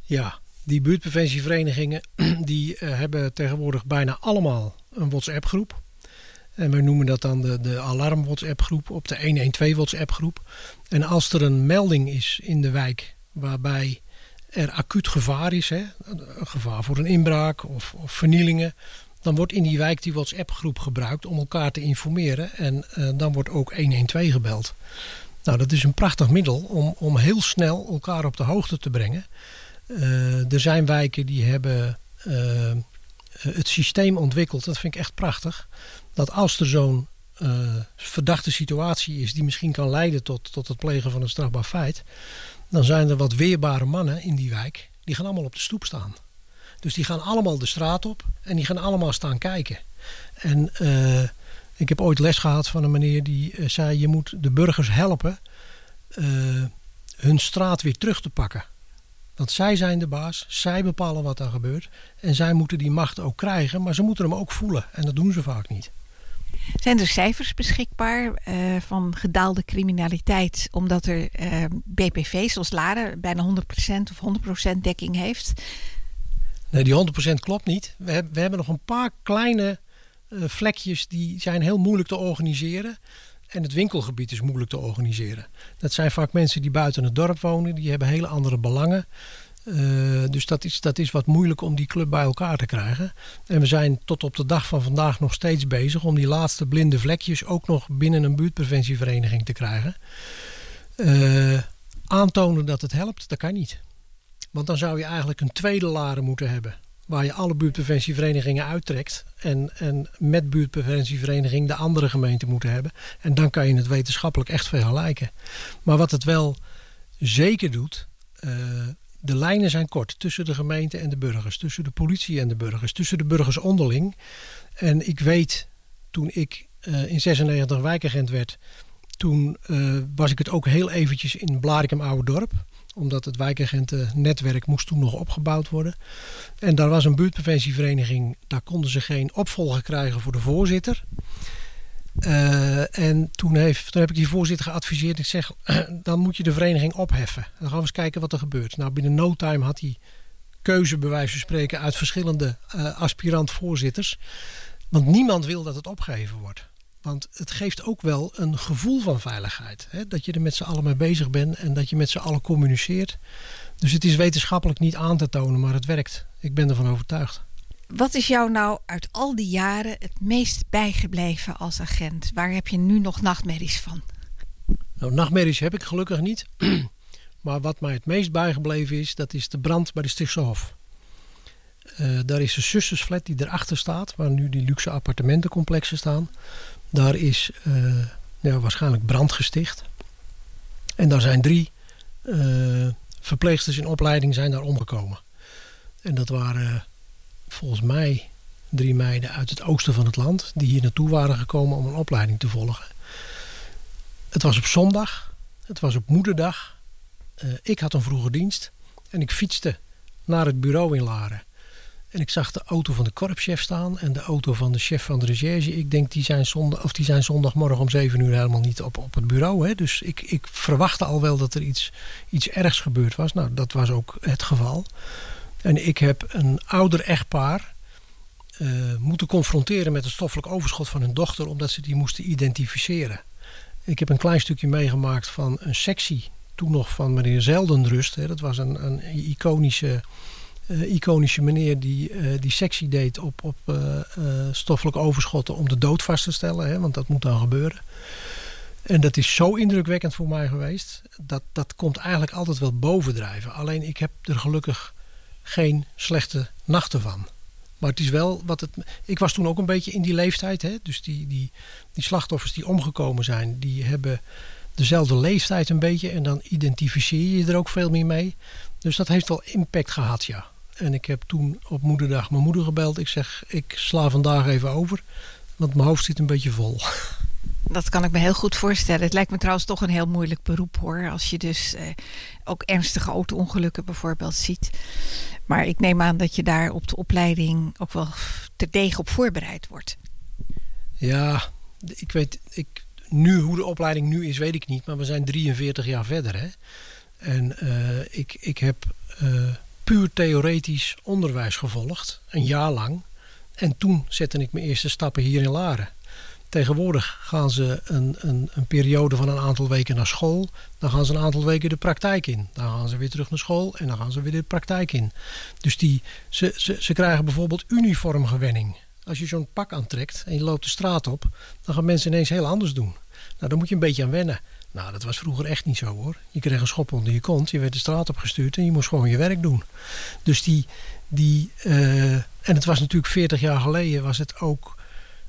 Ja, die buurtpreventieverenigingen die eh, hebben tegenwoordig bijna allemaal een WhatsApp-groep. En wij noemen dat dan de, de alarm-WhatsApp-groep op de 112 WhatsApp-groep. En als er een melding is in de wijk waarbij er acuut gevaar is, hè, een gevaar voor een inbraak of, of vernielingen, dan wordt in die wijk die WhatsApp-groep gebruikt om elkaar te informeren. En eh, dan wordt ook 112 gebeld. Nou, dat is een prachtig middel om, om heel snel elkaar op de hoogte te brengen. Eh, er zijn wijken die hebben eh, het systeem ontwikkeld. Dat vind ik echt prachtig. Dat als er zo'n eh, verdachte situatie is die misschien kan leiden tot, tot het plegen van een strafbaar feit. Dan zijn er wat weerbare mannen in die wijk. Die gaan allemaal op de stoep staan. Dus die gaan allemaal de straat op en die gaan allemaal staan kijken. En eh, ik heb ooit les gehad van een meneer die eh, zei: je moet de burgers helpen hun straat weer terug te pakken. Want zij zijn de baas, zij bepalen wat er gebeurt. En zij moeten die macht ook krijgen, maar ze moeten hem ook voelen. En dat doen ze vaak niet. Zijn er cijfers beschikbaar eh, van gedaalde criminaliteit, omdat er eh, BPV, zoals Laren, bijna 100% of 100% dekking heeft? Nee, die 100% klopt niet. We, hebben, we hebben nog een paar kleine eh, vlekjes die zijn heel moeilijk te organiseren. En het winkelgebied is moeilijk te organiseren. Dat zijn vaak mensen die buiten het dorp wonen, die hebben hele andere belangen. Uh, dus dat is, dat is wat moeilijk om die club bij elkaar te krijgen. En we zijn tot op de dag van vandaag nog steeds bezig om die laatste blinde vlekjes ook nog binnen een buurtpreventievereniging te krijgen. Uh, aantonen dat het helpt, dat kan niet. Want dan zou je eigenlijk een tweede laren moeten hebben. Waar je alle buurtpreventieverenigingen uittrekt. En, en met buurtpreventievereniging de andere gemeente moeten hebben. En dan kan je het wetenschappelijk echt vergelijken. Maar wat het wel zeker doet. Uh, de lijnen zijn kort tussen de gemeente en de burgers, tussen de politie en de burgers, tussen de burgers onderling. En ik weet, toen ik uh, in 96 wijkagent werd, toen uh, was ik het ook heel eventjes in Blarikum Oude Dorp. Omdat het wijkagentennetwerk moest toen nog opgebouwd worden. En daar was een buurtpreventievereniging, daar konden ze geen opvolger krijgen voor de voorzitter. Uh, en toen, heeft, heb ik die voorzitter geadviseerd. Ik zeg, dan moet je de vereniging opheffen. Dan gaan we eens kijken wat er gebeurt. Nou, binnen no time had hij keuze, bij wijze van spreken, uit verschillende uh, aspirant-voorzitters. Want niemand wil dat het opgeheven wordt. Want het geeft ook wel een gevoel van veiligheid. Hè? Dat je er met z'n allen mee bezig bent en dat je met z'n allen communiceert. Dus het is wetenschappelijk niet aan te tonen, maar het werkt. Ik ben ervan overtuigd. Wat is jou nou uit al die jaren het meest bijgebleven als agent? Waar heb je nu nog nachtmerries van? Nou, nachtmerries heb ik gelukkig niet. maar wat mij het meest bijgebleven is, dat is de brand bij de Stichtse Hof. Uh, daar is de zustersflat die erachter staat, waar nu die luxe appartementencomplexen staan. Daar is uh, ja, waarschijnlijk brand gesticht. En daar zijn drie uh, verpleegsters in opleiding zijn daar omgekomen. En dat waren volgens mij drie meiden uit het oosten van het land. Die hier naartoe waren gekomen om een opleiding te volgen. Het was op zondag. Het was op moederdag. Uh, ik had een vroege dienst. En ik fietste naar het bureau in Laren. En ik zag de auto van de korpschef staan en de auto van de chef van de recherche. Ik denk, die zijn, zondag, of die zijn zondagmorgen om zeven uur helemaal niet op, op het bureau. Hè? Dus ik, ik verwachtte al wel dat er iets, iets ergs gebeurd was. Nou, dat was ook het geval. En ik heb een ouder echtpaar uh, moeten confronteren met het stoffelijk overschot van hun dochter, omdat ze die moesten identificeren. Ik heb een klein stukje meegemaakt van een sectie, toen nog van meneer Zeldenrust. Hè. Dat was een, een iconische, uh, iconische meneer die uh, die sectie deed op, op stoffelijk overschotten om de dood vast te stellen, hè, want dat moet dan gebeuren. En dat is zo indrukwekkend voor mij geweest. Dat, dat komt eigenlijk altijd wel bovendrijven. Alleen ik heb er gelukkig geen slechte nachten van. Maar het is wel wat het. Ik was toen ook een beetje in die leeftijd. Hè? Dus die, die, die slachtoffers die omgekomen zijn, die hebben dezelfde leeftijd een beetje. En dan identificeer je er ook veel meer mee. Dus dat heeft wel impact gehad, ja. En ik heb toen op moederdag mijn moeder gebeld. Ik zeg, ik sla vandaag even over. Want mijn hoofd zit een beetje vol. Dat kan ik me heel goed voorstellen. Het lijkt me trouwens toch een heel moeilijk beroep hoor. Als je dus eh, ook ernstige auto-ongelukken bijvoorbeeld ziet. Maar ik neem aan dat je daar op de opleiding ook wel terdege op voorbereid wordt. Ja, ik weet ik, nu hoe de opleiding nu is, weet ik niet. Maar we zijn 43 jaar verder. Hè? En uh, ik, ik heb uh, puur theoretisch onderwijs gevolgd, een jaar lang. En toen zette ik mijn eerste stappen hier in Laren. Tegenwoordig gaan ze een, een, een, periode van een aantal weken naar school. Dan gaan ze een aantal weken de praktijk in. Dan gaan ze weer terug naar school en dan gaan ze weer de praktijk in. Dus die, ze, ze, ze krijgen bijvoorbeeld uniformgewenning. Als je zo'n pak aantrekt en je loopt de straat op, dan gaan mensen ineens heel anders doen. Nou, daar moet je een beetje aan wennen. Nou, dat was vroeger echt niet zo hoor. Je kreeg een schop onder je kont, je werd de straat opgestuurd en je moest gewoon je werk doen. Dus die, die uh, en het was natuurlijk 40 jaar geleden, was het ook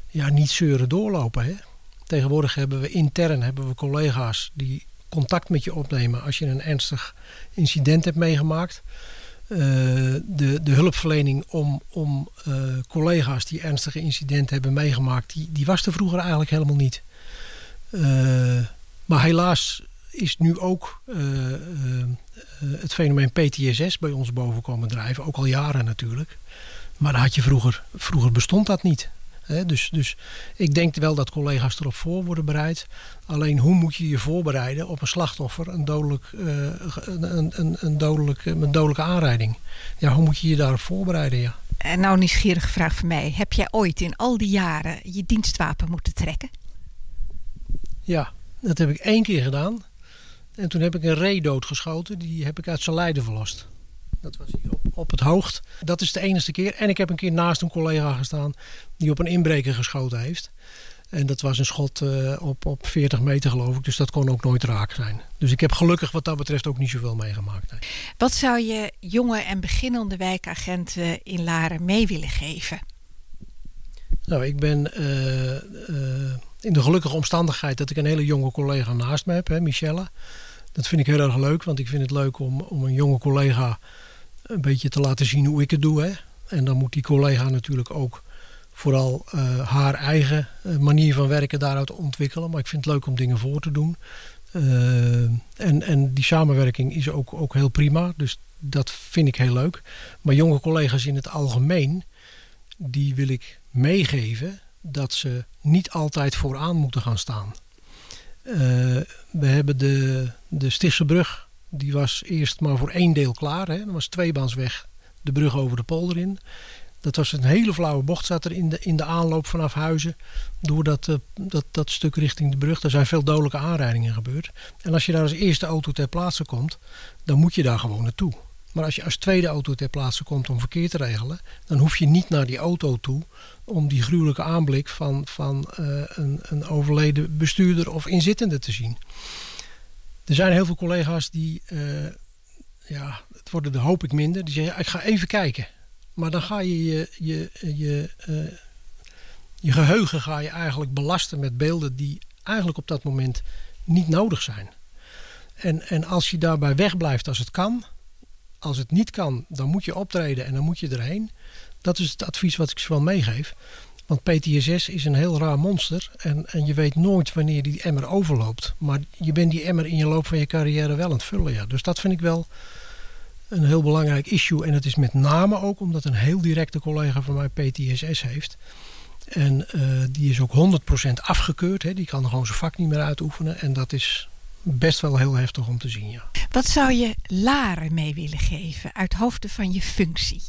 ja, niet zeuren doorlopen. Hè? Tegenwoordig hebben we intern hebben we collega's die contact met je opnemen als je een ernstig incident hebt meegemaakt. eh, de, de hulpverlening om, om eh, collega's die ernstige incidenten hebben meegemaakt, die, die was er vroeger eigenlijk helemaal niet. Eh, maar helaas is nu ook het fenomeen PTSS bij ons boven komen drijven, ook al jaren natuurlijk. Maar dat had je vroeger, vroeger bestond dat niet. Dus, dus ik denk wel dat collega's erop voor worden bereid. Alleen hoe moet je je voorbereiden op een slachtoffer, een, dodelijk, eh, een, een, een, dodelijk, een dodelijke aanrijding? Ja, hoe moet je je daarop voorbereiden? Ja. En nou, nieuwsgierige vraag van mij. Heb jij ooit in al die jaren je dienstwapen moeten trekken? ja, dat heb ik één keer gedaan. En toen heb ik een ree doodgeschoten. Die heb ik uit zijn lijden verlost. Dat was hier op, op het hoogst. Dat is de enige keer. En ik heb een keer naast een collega gestaan die op een inbreker geschoten heeft. En dat was een schot eh, op, op 40 meter geloof ik. Dus dat kon ook nooit raak zijn. Dus ik heb gelukkig wat dat betreft ook niet zoveel meegemaakt. nee. Wat zou je jonge en beginnende wijkagenten in Laren mee willen geven? Nou, ik ben eh, eh, in de gelukkige omstandigheid dat ik een hele jonge collega naast me heb, hè, Michelle. Dat vind ik heel erg leuk, want ik vind het leuk om, om een jonge collega een beetje te laten zien hoe ik het doe. Hè. En dan moet die collega natuurlijk ook vooral eh, haar eigen eh, manier van werken daaruit ontwikkelen. Maar ik vind het leuk om dingen voor te doen. Eh, en, en die samenwerking is ook, ook heel prima. Dus dat vind ik heel leuk. Maar jonge collega's in het algemeen, die wil ik meegeven dat ze niet altijd vooraan moeten gaan staan. We hebben de, de Stichtse brug, die was eerst maar voor één deel klaar. Hè. Dat was tweebaansweg, de brug over de polder in. Dat was een hele flauwe bocht, zat er in de, in de aanloop vanaf Huizen. Door dat, eh, dat, dat stuk richting de brug. Er zijn veel dodelijke aanrijdingen gebeurd. En als je daar als eerste auto ter plaatse komt, dan moet je daar gewoon naartoe. Maar als je als tweede auto ter plaatse komt om verkeer te regelen, dan hoef je niet naar die auto toe om die gruwelijke aanblik van, van eh, een, een overleden bestuurder of inzittende te zien. Er zijn heel veel collega's die, eh, ja, het worden er hoop ik minder, die zeggen: Ik ga even kijken. Maar dan ga je je, je, je, eh, je geheugen ga je eigenlijk belasten met beelden die eigenlijk op dat moment niet nodig zijn. En, en als je daarbij wegblijft als het kan, als het niet kan, dan moet je optreden en dan moet je erheen. Dat is het advies wat ik ze wel meegeef. Want PTSS is een heel raar monster. En, en je weet nooit wanneer die emmer overloopt. Maar je bent die emmer in je loop van je carrière wel aan het vullen. Ja. Dus dat vind ik wel een heel belangrijk issue. En het is met name ook omdat een heel directe collega van mij PTSS heeft. En eh, die is ook 100% afgekeurd. Hè. Die kan gewoon zijn vak niet meer uitoefenen. En dat is best wel heel heftig om te zien. Ja. Wat zou je Laren mee willen geven uit hoofde van je functie?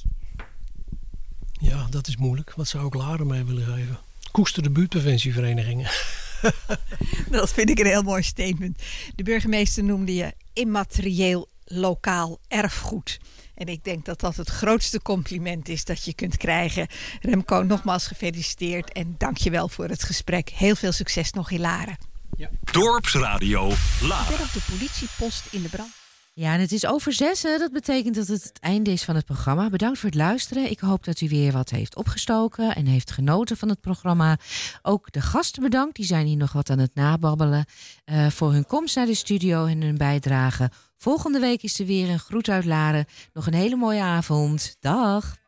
Ja, dat is moeilijk. Wat zou ik Laren mee willen geven? Koester de buurtpreventieverenigingen. Dat vind ik een heel mooi statement. De burgemeester noemde je immaterieel lokaal erfgoed. En ik denk dat dat het grootste compliment is dat je kunt krijgen. Remco, nogmaals gefeliciteerd en dank je wel voor het gesprek. Heel veel succes nog in Laren. Dorpsradio Ik Laren. ben op de politiepost in de brand. Ja, en het is over zes. Dat betekent dat het het einde is van het programma. Bedankt voor het luisteren. Ik hoop dat u weer wat heeft opgestoken en heeft genoten van het programma. Ook de gasten bedankt. Die zijn hier nog wat aan het nababbelen. eh, voor hun komst naar de studio en hun bijdrage. Volgende week is er weer een groet uit Laren. Nog een hele mooie avond. Dag.